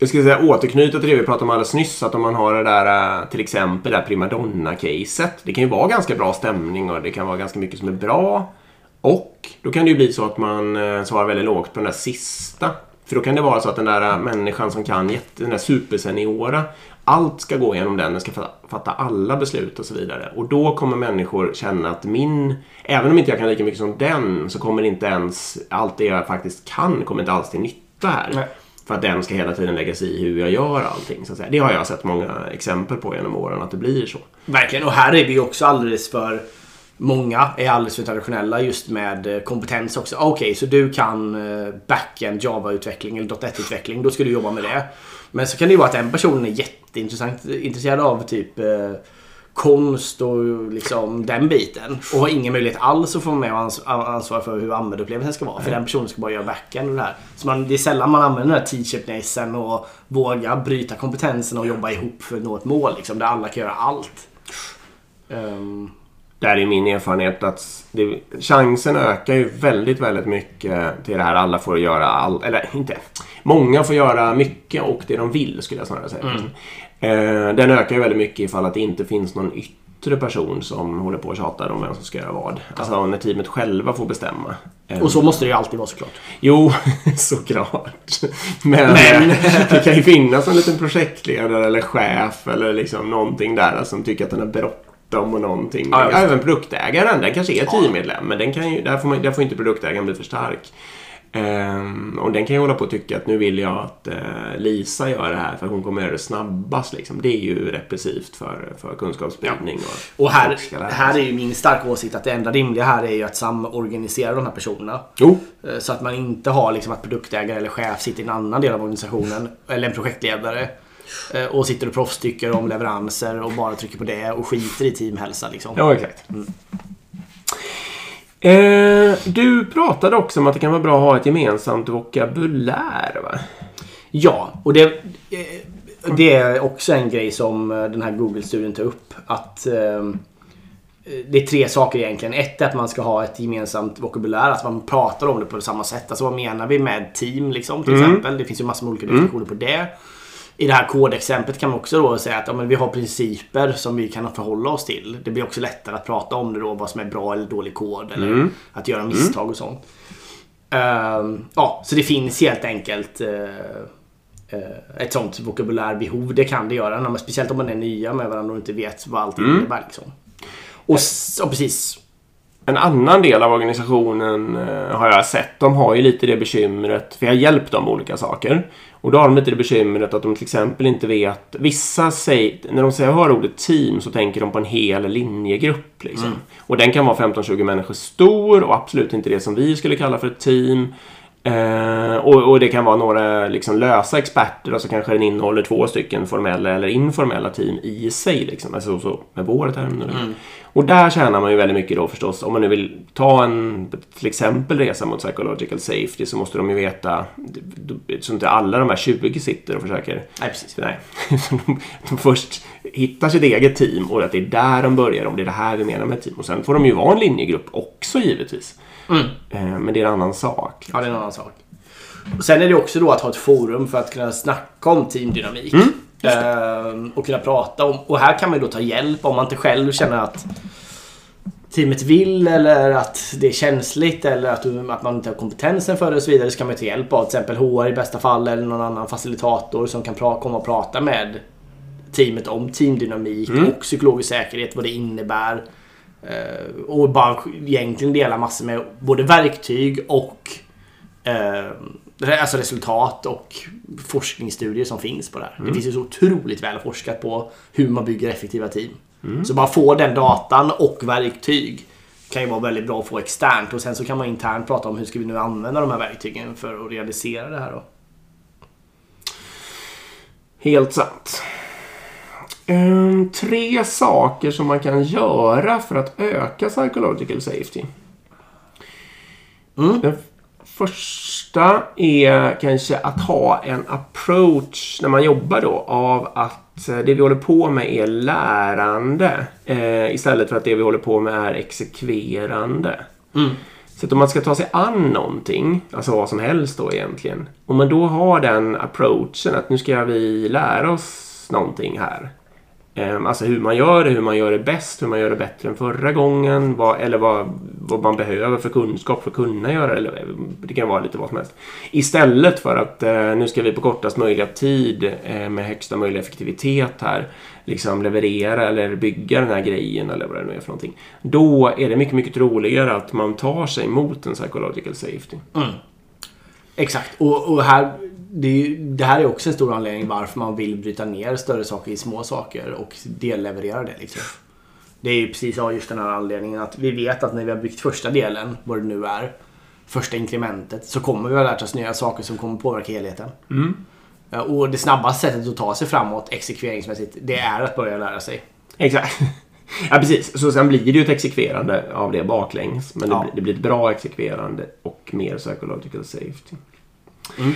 Jag skulle säga återknyta till det vi pratade om alldeles nyss. Att om man har det där, eh, till exempel det primadonna-caset. Det kan ju vara ganska bra stämning och det kan vara ganska mycket som är bra. Och då kan det ju bli så att man eh, svarar väldigt lågt på den där sista. För då kan det vara så att den där eh, människan som kan jätte, den där superseniora. Allt ska gå igenom den, den ska fatta, fatta alla beslut och så vidare. Och då kommer människor känna att min, även om inte jag kan lika mycket som den, så kommer inte ens allt det jag faktiskt kan, kommer inte alls till nytta här. Nej. För att den ska hela tiden lägga sig i hur jag gör allting. Så att säga. Det har jag sett många exempel på genom åren, att det blir så. Verkligen, och här är vi ju också alldeles för Många är alldeles för traditionella just med eh, kompetens också. Ah, okej, så du kan eh, backend Java-utveckling eller .NET-utveckling. Då ska du jobba med det. Men så kan det ju vara att en person är jätteintressant intresserad av typ eh, konst och liksom den biten. Och har ingen möjlighet alls att få med och ans- ansvara för hur användarupplevelsen ska vara. För den personen ska bara göra backend och det här. Så man, det är sällan man använder den här teacherpnessen och vågar bryta kompetensen och jobba ihop för att nå ett mål. Liksom, där alla kan göra allt. Ehm, Där är min erfarenhet att det, chansen ökar ju väldigt, väldigt mycket till det här alla får göra all, eller inte. Många får göra mycket och det de vill skulle jag snarare säga. Eh, den ökar ju väldigt mycket ifall att det inte finns någon yttre person som håller på och tjatar om vem som ska göra vad. Alltså när teamet själva får bestämma. Eh, och så måste det ju alltid vara såklart. Jo, såklart. Men, Men- det kan ju finnas en liten projektledare eller chef eller liksom någonting där som tycker att den är bråttom och någonting. Ja. Även produktägaren, den kanske är teammedlem men den kan ju, där, får man, där får inte produktägaren bli för stark. Ehm, och den kan ju hålla på och tycka att nu vill jag att eh, Lisa gör det här för hon kommer göra det snabbast. Liksom. Det är ju repressivt för, för kunskapsspridning. Och, Och här, här är ju min starka åsikt att det enda rimliga här är ju att samorganisera de här personerna. Jo, Eh, Så att man inte har liksom att produktägare eller chef sitter i en annan del av organisationen. Eller en projektledare. eh, Och sitter och proffstycker om leveranser och bara trycker på det och skiter i teamhälsa liksom. ja exakt. Eh, du pratade också om att det kan vara bra att ha ett gemensamt vokabulär, va? Ja, och det, eh, det är också en grej som eh, den här Google-studien tar upp. Att eh, det är tre saker egentligen. Ett är att man ska ha ett gemensamt vokabulär, att man pratar om det på samma sätt. Alltså vad menar vi med team liksom, till Mm. exempel? Det finns ju massor med olika definitioner på det. I det här kodexemplet kan man också då säga att ja, men vi har principer som vi kan förhålla oss till. Det blir också lättare att prata om det då, vad som är bra eller dålig kod eller Mm. att göra misstag och sånt. Ehm, ja, så det finns helt enkelt eh, eh, ett sånt vokabulärbehov. Det kan det göra, när man, speciellt om man är nya med varandra och inte vet vad allting Mm. innebär. Liksom. Och, och precis. En annan del av organisationen eh, har jag sett. De har ju lite det bekymret, för jag har hjälpt dem med olika saker. Och då har de lite det bekymret att de till exempel inte vet... Vissa säger, när de säger hör ordet team så tänker de på en hel linjegrupp. Liksom. Och den kan vara 15-20 människor stor och absolut inte det som vi skulle kalla för ett team. Eh, och, och det kan vara några liksom, lösa experter och så kanske den innehåller två stycken formella eller informella team i sig. Liksom. Alltså så med våra termer. Och där tjänar man ju väldigt mycket då förstås. Om man nu vill ta en till exempel resa mot psychological safety så måste de ju veta så inte alla de här 20 sitter och försöker Nej, precis. Nej. De, de först hittar sitt eget team och att det är där de börjar. Om det är det här vi menar med team. Och sen får de ju vara en linjegrupp också givetvis. Mm. Eh, Men det är en annan sak. Ja, det är en annan sak. Och sen är det också då att ha ett forum för att kunna snacka om teamdynamik. Mm, och kunna prata om. Och här kan man ju då ta hjälp om man inte själv känner att teamet vill eller att det är känsligt eller att, att man inte har kompetensen för det och så vidare. Så kan man ta hjälp av till exempel HR i bästa fall eller någon annan facilitator som kan pra- komma och prata med teamet om teamdynamik Mm. och psykologisk säkerhet, vad det innebär. Eh, och bara egentligen dela massor med både verktyg och eh, alltså resultat och forskningsstudier som finns på det här. Det finns ju så otroligt väl forskat på hur man bygger effektiva team. Så bara få den datan och verktyg kan ju vara väldigt bra att få externt och sen så kan man internt prata om hur ska vi nu använda de här verktygen för att realisera det här då. Helt sant. Ehm, tre saker som man kan göra för att öka psychological safety. Mm. Den första är kanske att ha en approach när man jobbar då av att eh, det vi håller på med är lärande eh, istället för att det vi håller på med är exekverande. Mm. Så att om man ska ta sig an någonting, alltså vad som helst då egentligen. Om man då har den approachen att nu ska vi lära oss någonting här. Ehm, Alltså hur man gör det, hur man gör det bäst, hur man gör det bättre än förra gången. Vad, eller vad, vad man behöver för kunskap för att kunna göra det. Eller, eh, det kan vara lite vad som helst. Istället för att eh, nu ska vi på kortast möjliga tid eh, med högsta möjliga effektivitet här liksom leverera eller bygga den här grejen eller vad det nu är för någonting. Då är det mycket, mycket roligare att man tar sig mot en psychological safety. Exakt. Och, och här, det, ju- det här är också en stor anledning varför man vill bryta ner större saker i små saker och delleverera det. Liksom. Det är ju precis av just den här anledningen att vi vet att när vi har byggt första delen, vad det nu är, första inkrementet, så kommer vi ha lärt oss nya saker som kommer påverka helheten. Ja, Och det snabbaste sättet att ta sig framåt exekveringsmässigt, det är att börja lära sig. Exakt. Ja, precis. Så sen blir det ju ett exekverande av det baklänges. Men det, Ja. blir, det blir ett bra exekverande och mer psychological safety. Mm.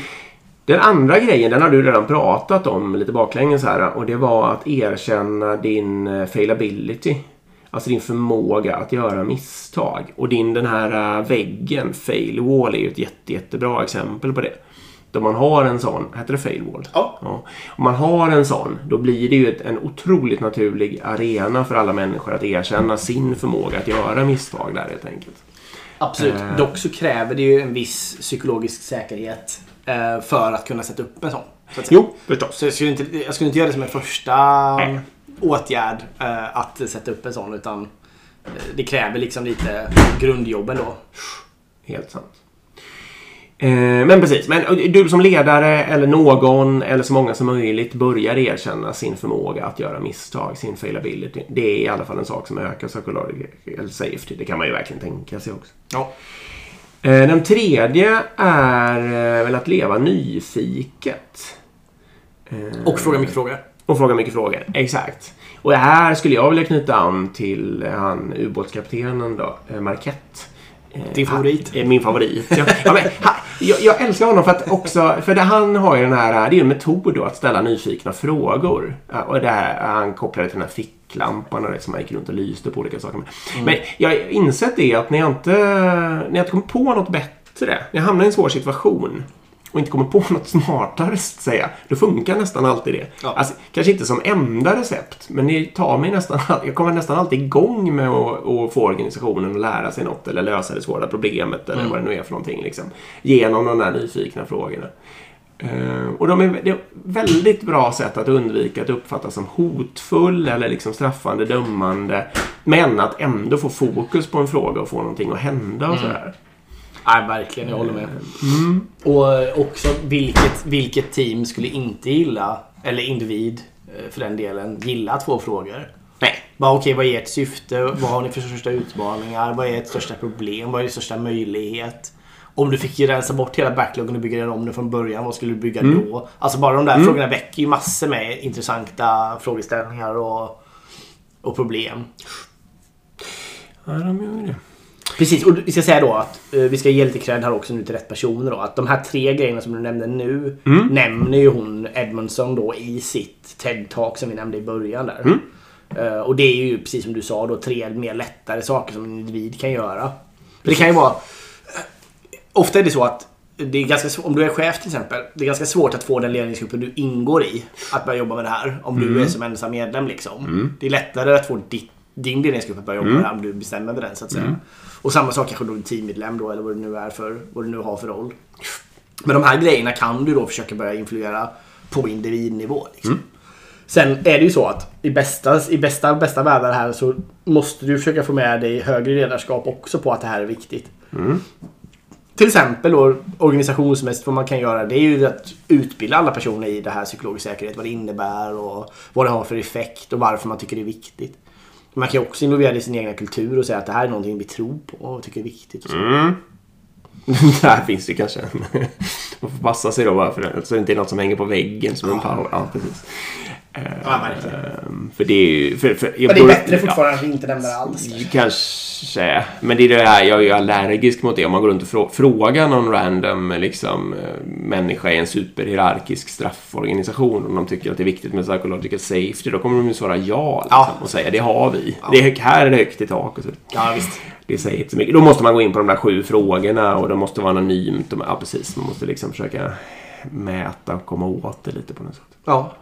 Den andra grejen, den har du redan pratat om lite baklänges här. Och det var att erkänna din eh, failability. Alltså din förmåga att göra misstag. Och din den här eh, väggen, fail wall, är ju ett jätte, jättebra exempel på det. Då man har en sån, heter det fail wall? Ja. Ja. Om man har en sån, då blir det ju ett, en otroligt naturlig arena för alla människor att erkänna sin förmåga att göra misstag där helt enkelt. Absolut. Eh. Dock så kräver det ju en viss psykologisk säkerhet för att kunna sätta upp en sån. Så. Jo, förstås. Så jag skulle, inte, jag skulle inte göra det som en första Nej. åtgärd eh, att sätta upp en sån utan eh, det kräver liksom lite grundjobb ändå. Helt sant. Eh, men precis, men du som ledare eller någon eller så många som möjligt börjar erkänna sin förmåga att göra misstag, sin failability. Det är i alla fall en sak som ökar psychological safety. Det kan man ju verkligen tänka sig också. Ja. Eh, Den tredje är eh, väl att leva nyfiket. Eh, Och fråga mycket frågor. Och fråga mycket frågor. Exakt. Och här skulle jag vilja knyta an till han ubåtskaptenen då, Marquette. Din favorit? är min favorit. Ja, ja, men, jag, jag älskar honom för att också, för det, han har ju den här, det är ju en metod då att ställa nyfikna frågor. Och det här, han kopplar det till den här ficklampan det som man gick runt och lyste på olika saker med. Men jag har insett det att när jag inte, när jag inte kommer på något bättre, när jag hamnar i en svår situation och inte kommer på något smartare, säga, då funkar nästan alltid det. Ja. Alltså, kanske inte som enda recept, men det tar mig nästan, jag kommer nästan alltid igång med att, att få organisationen att lära sig något eller lösa det svåra problemet eller vad det nu är för någonting. Liksom, genom de där nyfikna frågorna. Eh, och de är, det är väldigt bra sätt att undvika att uppfattas som hotfull eller liksom straffande, dömande. Men att ändå få fokus på en fråga och få någonting att hända och sådär. Nej, verkligen. Jag håller med. Och också vilket, vilket team skulle inte gilla, eller individ eh, för den delen, gilla att få frågor? Nej. Bara okej, vad är ert syfte? Vad har ni för största utmaningar? Vad är ert största problem? Vad är er största möjlighet? Om du fick rensa bort hela backloggen och bygga den om den från början, vad skulle du bygga då? Alltså bara de där frågorna väcker ju massor med intressanta frågeställningar och, och problem. Ja, de gör det. Precis, och vi ska säga då att eh, vi ska ge lite cred här också nu till rätt personer då. Att de här tre grejerna som du nämnde nu nämner ju hon Edmondson då i sitt TED-talk som vi nämnde i början där. Eh, och det är ju precis som du sa då tre mer lättare saker som en individ kan göra. För det kan ju vara... Ofta är det så att det är ganska om du är chef till exempel. Det är ganska svårt att få den ledningsgruppen du ingår i att börja jobba med det här. Om du är som ensam medlem liksom. Det är lättare att få ditt, din ledningsgrupp att börja jobba med det här om du bestämmer med den så att säga. Och samma sak kanske då teammedlem då eller vad det nu är för, vad du nu har för roll. Men de här grejerna kan du då försöka börja influera på individnivå. Liksom. Sen är det ju så att i bästa, i bästa, bästa världar här så måste du försöka få med dig högre ledarskap också på att det här är viktigt. Till exempel då organisationsmässigt vad man kan göra det är ju att utbilda alla personer i det här psykologisk säkerhet. Vad det innebär och vad det har för effekt och varför man tycker det är viktigt. Man kan ju också involvera det i sin egen kultur och säga att det här är någonting vi tror på och tycker är viktigt. Och så. Där finns det kanske. Man får passa sig då bara för det. Så det inte är något som hänger på väggen som en power. Ja, precis. Ja, verkligen. Ehm, För det är ju... För, för, Men det är bättre fortfarande att vi inte nämner det alls. Ja, kanske. Men det är det här, jag är ju allergisk mot det. Om man går runt och frå- frågar någon random liksom, eh, människa i en superhierarkisk strafforganisation om de tycker att det är viktigt med psychological safety, då kommer de ju svara ja, liksom, Ja. och säga det har vi. Det är, här är det högt i tak. Och så. Ja, visst. Det säger inte så mycket. Då måste man gå in på de där sju frågorna och det måste vara anonymt. Och, ja, precis. Man måste liksom försöka mäta och komma åt det lite på något sätt. Ja.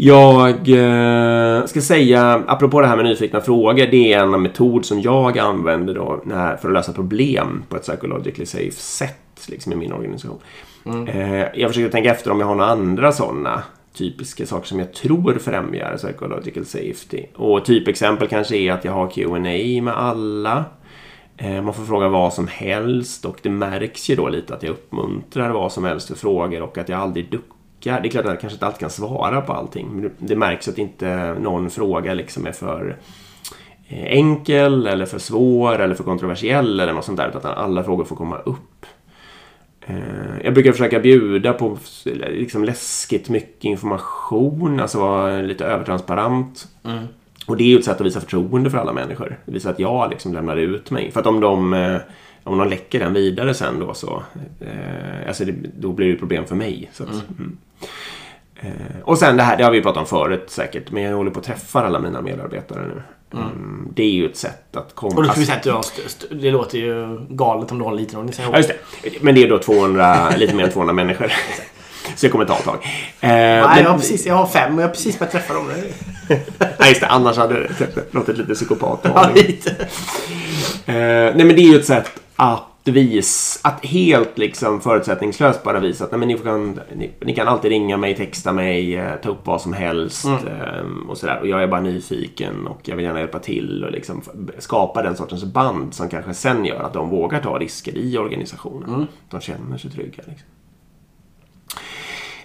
Jag eh, ska säga, apropå det här med nyfikna frågor, det är en metod som jag använder då när, för att lösa problem på ett psychologically safe sätt liksom, i min organisation. Eh, jag försöker tänka efter om jag har några andra sådana typiska saker som jag tror främjar psychological safety. Och typexempel kanske är att jag har Q&A med alla. Eh, Man får fråga vad som helst och det märks ju då lite att jag uppmuntrar vad som helst för frågor och att jag aldrig duckar. Det är klart att jag kanske inte alltid kan svara på allting men det- märks att inte någon fråga liksom är för eh, enkel eller för svår eller för kontroversiell eller något sånt där utan alla frågor får komma upp. Eh, Jag brukar försöka bjuda på liksom läskigt mycket information, alltså vara lite övertransparent. Och det är ju ett sätt att visa förtroende för alla människor. Visa att jag liksom lämnar ut mig. För att om de, eh, om de läcker den vidare sen då så... Eh, alltså det, då blir det problem för mig. Så att, mm. Eh, och sen det här, det har vi pratat om förut säkert. Men jag håller på att träffa alla mina medarbetare nu. Mm. Det är ju ett sätt att komma... Och då alltså- vi säga att du har st- st- det låter ju galet om du har en liten organisation. Ja, just det. Men det är då 200, lite mer än 200 människor. Så det kommer ta ett tag. Eh, Nej, men- jag har, precis, jag har fem och jag har precis börjat träffa dem. Nej, just det. Annars hade det låtit lite psykopat. Ja, lite. Eh, nej, men det är ju ett sätt att visa, att helt liksom förutsättningslöst bara visa att nej, men ni, kan, ni, ni kan alltid ringa mig, texta mig, eh, ta upp vad som helst eh, och sådär. Och jag är bara nyfiken och jag vill gärna hjälpa till och liksom skapa den sortens band som kanske sen gör att de vågar ta risker i organisationen. De känner sig trygga. Liksom.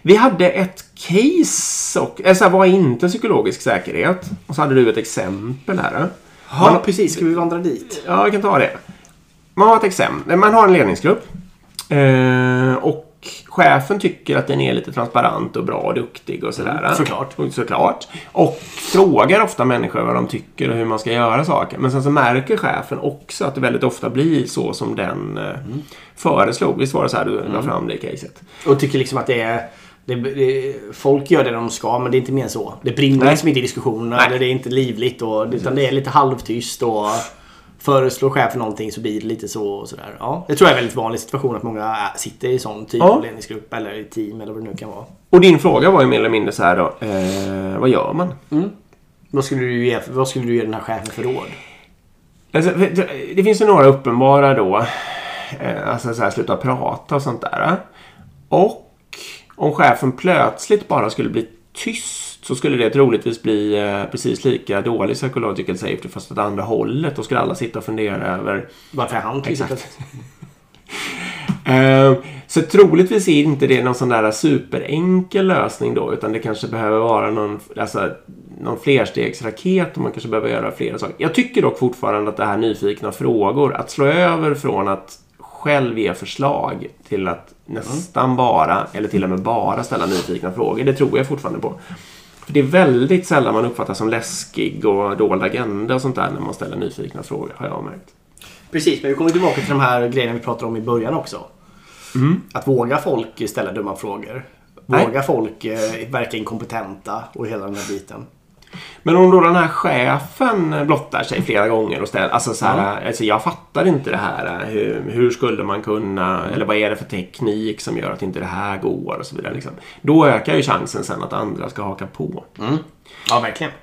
Vi hade ett case och, alltså, vad är inte psykologisk säkerhet? Och så hade du ett exempel här. Ja, precis. Ska vi vandra dit? Ja, jag kan ta det. Man har ett exempel. Man har en ledningsgrupp. Eh, och chefen tycker att den är lite transparent och bra och duktig och sådär. Mm, såklart. Och, såklart. Och frågar ofta människor vad de tycker och hur man ska göra saker. Men sen så märker chefen också att det väldigt ofta blir så som den eh, Mm. föreslog. Visst var det så här du la fram det caset? Och tycker liksom att det är... Det, det, folk gör det de ska men det är inte mer än så. Det brinner Nej. liksom inte i diskussionerna. Det är inte livligt. Och, utan det är lite halvtyst. Och föreslår chefen någonting så blir det lite så och sådär. Ja, det tror jag är en väldigt vanlig situation att många sitter i sån typ Ja. av ledningsgrupp eller i team eller vad det nu kan vara. Och din fråga var ju mer eller mindre så här då. Eh, vad gör man? Vad skulle du ge, vad skulle du ge den här chefen för råd? Alltså, det finns ju några uppenbara då. Eh, alltså så här, sluta prata och sånt där. Och om chefen plötsligt bara skulle bli tyst så skulle det troligtvis bli eh, precis lika dålig psychological safety fast åt andra hållet. Då skulle alla sitta och fundera över Varför han till Exakt. exempel? Eh, Så troligtvis är inte det någon sån där superenkel lösning då utan det kanske behöver vara någon, alltså, någon flerstegsraket och man kanske behöver göra flera saker. Jag tycker dock fortfarande att det här nyfikna frågor, att slå över från att själv ge förslag till att nästan bara, eller till och med bara ställa nyfikna frågor. Det tror jag fortfarande på. För det är väldigt sällan man uppfattas som läskig och dold agenda och sånt där när man ställer nyfikna frågor, har jag märkt. Precis, men vi kommer tillbaka till de här grejerna vi pratade om i början också. Att våga folk ställa dumma frågor. Nej. Våga folk eh, verka inkompetenta och hela den här biten. Men om då den här chefen blottar sig flera gånger och ställer, alltså så här, alltså jag fattar inte det här. Hur, hur skulle man kunna, eller vad är det för teknik som gör att inte det här går och så vidare. Liksom. Då ökar ju chansen sen att andra ska haka på. Ja, verkligen.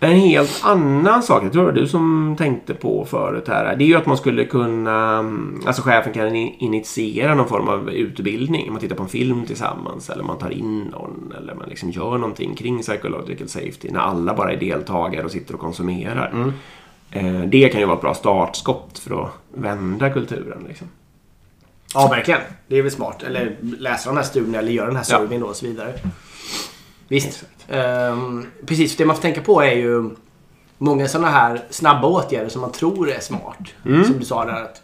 En helt annan sak, jag tror det var du som tänkte på förut här. Det är ju att man skulle kunna, alltså chefen kan in- initiera någon form av utbildning. Man tittar på en film tillsammans eller man tar in någon eller man liksom gör någonting kring psychological safety när alla bara är deltagare och sitter och konsumerar. Eh, Det kan ju vara ett bra startskott för att vända kulturen. Liksom. Ja, verkligen. Det är väl smart. Eller läsa de här studierna eller göra den här Ja. surveyn då och så vidare. Visst. Ehm, precis, det man får tänka på är ju många sådana här snabba åtgärder som man tror är smart. Som du sa där att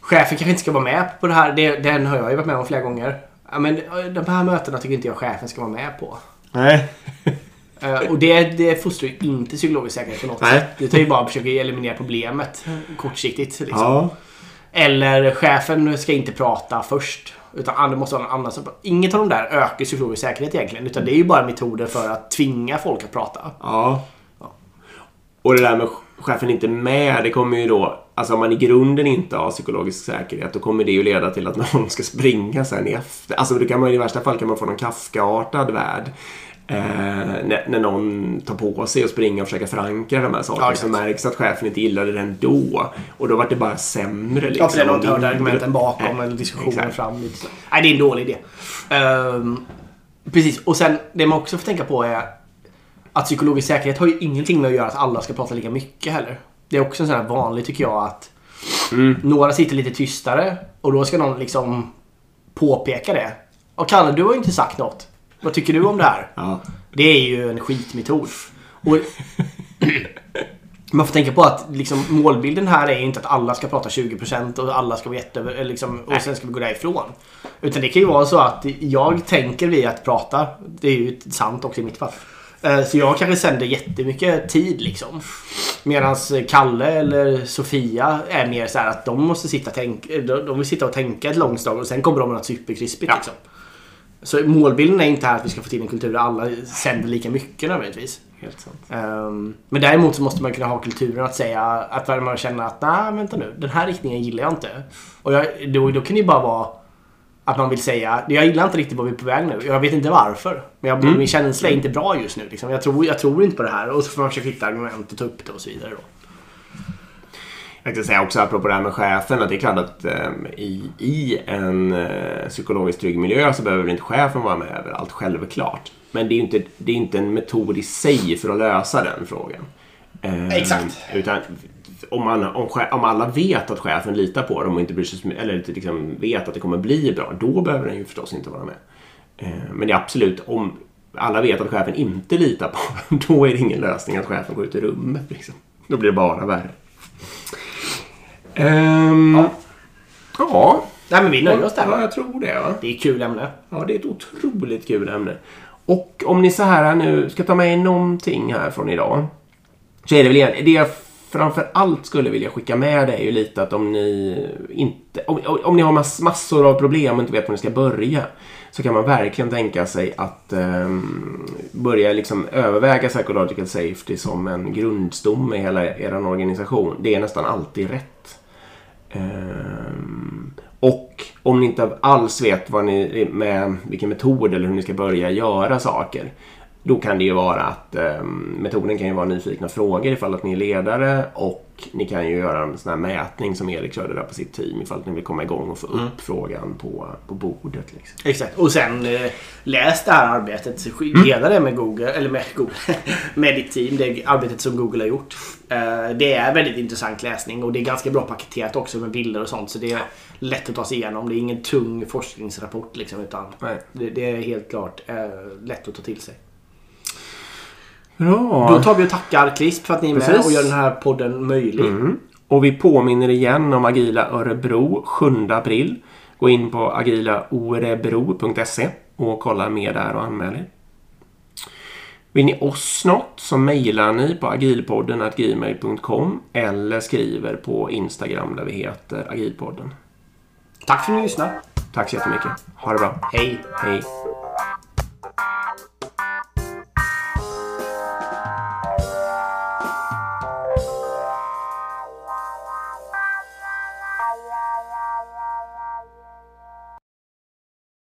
chefen kanske inte ska vara med på det här. Det, den har jag ju varit med om flera gånger. Ja, men de här mötena tycker inte jag chefen ska vara med på. Nej. Eh, och det, det fostrar ju inte psykologisk säkerhet på något Nej. sätt. Det tar ju bara att försöka eliminera problemet kortsiktigt. Liksom. Ja. Eller chefen ska inte prata först. Utan det måste vara någon annan som Inget av de där ökar psykologisk säkerhet egentligen. Utan det är ju bara metoder för att tvinga folk att prata. Ja. Och det där med chefen inte med, det kommer ju då, alltså om man i grunden inte har psykologisk säkerhet, då kommer det ju leda till att någon ska springa sen i efter. Alltså då kan man, i värsta fall kan man få någon Kafka-artad värld. Eh, när, när någon tar på sig och springer och försöker förankra de här sakerna Ja, så märks att chefen inte gillade det ändå. Och då var det bara sämre. Liksom, Ja, för det är någon Och hörde argumenten bakom eller diskussionen exakt. fram. Lite. Nej, det är en dålig idé. Ehm, precis. Och sen det man också får tänka på är att psykologisk säkerhet har ju ingenting med att göra att alla ska prata lika mycket heller. Det är också en sån här vanlig tycker jag att några sitter lite tystare och då ska någon liksom påpeka det. Och Kalle, du har ju inte sagt något. Vad tycker du om det här? Ja. Det är ju en skitmetod. Och man får tänka på att liksom, målbilden här är ju inte att alla ska prata 20% och alla ska vara jätte... eller Liksom, och sen ska vi gå därifrån. Utan det kan ju vara så att jag tänker vi att prata. Det är ju sant också i mitt fall. Eh, Så jag kanske sänder jättemycket tid liksom. Medan Kalle eller Sofia är mer så här att de måste sitta, och tänka, de vill sitta och tänka ett långt slag och sen kommer de med något superkrispigt Ja. liksom. Så målbilden är inte här att vi ska få till en kultur där alla sänder lika mycket nödvändigtvis. Helt sant. Ehm, men däremot så måste man kunna ha kulturen att säga att man känner att nej vänta nu, den här riktningen gillar jag inte. Och jag, då, då kan det ju bara vara att man vill säga jag gillar inte riktigt vad vi är på väg nu. Jag vet inte varför. Men jag, Mm. min känsla är inte bra just nu. Liksom. Jag, tror, jag tror inte på det här. Och så får man försöka hitta argument och ta upp det och så vidare. Då. Jag kan säga också apropå det här med chefen att det är klart att ehm, i, i en eh, psykologiskt trygg miljö så behöver inte chefen vara med överallt, självklart. Men det är ju inte, det är inte en metod i sig för att lösa den frågan. Ehm, Exakt. Utan om, man, om, om alla vet att chefen litar på dem och inte bryr sig eller liksom vet att det kommer bli bra, då behöver den ju förstås inte vara med. Ehm, men det är absolut, om alla vet att chefen inte litar på dem, då är det ingen lösning att chefen går ut i rummet. Liksom. Då blir det bara värre. Ehm, ja. Nej, men vi nöjer oss där Ja, jag tror det. Va? Det är ett kul ämne. Ja, det är ett otroligt kul ämne. Och om ni så här nu ska ta med er någonting här från idag. Så är det väl det jag framför allt skulle vilja skicka med det är ju lite att om ni inte, om, om ni har mass, massor av problem och inte vet var ni ska börja. Så kan man verkligen tänka sig att ehm, börja liksom överväga psychological safety som en grundstomme i hela er organisation. Det är nästan alltid rätt. Ehm, och om ni inte alls vet vad ni, med vilken metod eller hur ni ska börja göra saker. Då kan det ju vara att ehm, metoden kan ju vara nyfikna frågor ifall att ni är ledare och ni kan ju göra en sån här mätning som Erik körde där på sitt team ifall att ni vill komma igång och få upp frågan på, på bordet. Liksom. Exakt. Och sen eh, läs det här arbetet. Dela det med Google. Eller med Google. med ditt team. Det arbetet som Google har gjort. Eh, det är väldigt intressant läsning. Och det är ganska bra paketerat också med bilder och sånt. Så det är lätt att ta sig igenom. Det är ingen tung forskningsrapport liksom. Utan det, det är helt klart eh, lätt att ta till sig. Bra! Då tar vi och tackar CLISP för att ni är med Precis. och gör den här podden möjlig. Mm. Och vi påminner igen om Agila Örebro 7 april. Gå in på agilaorebro.se och kolla mer där och anmäl er. Vill ni oss något så mejlar ni på agilpodden gmail.com eller skriver på Instagram där vi heter agilpodden. Tack för att ni lyssnade. Tack så jättemycket. Ha det bra. Hej! Hej!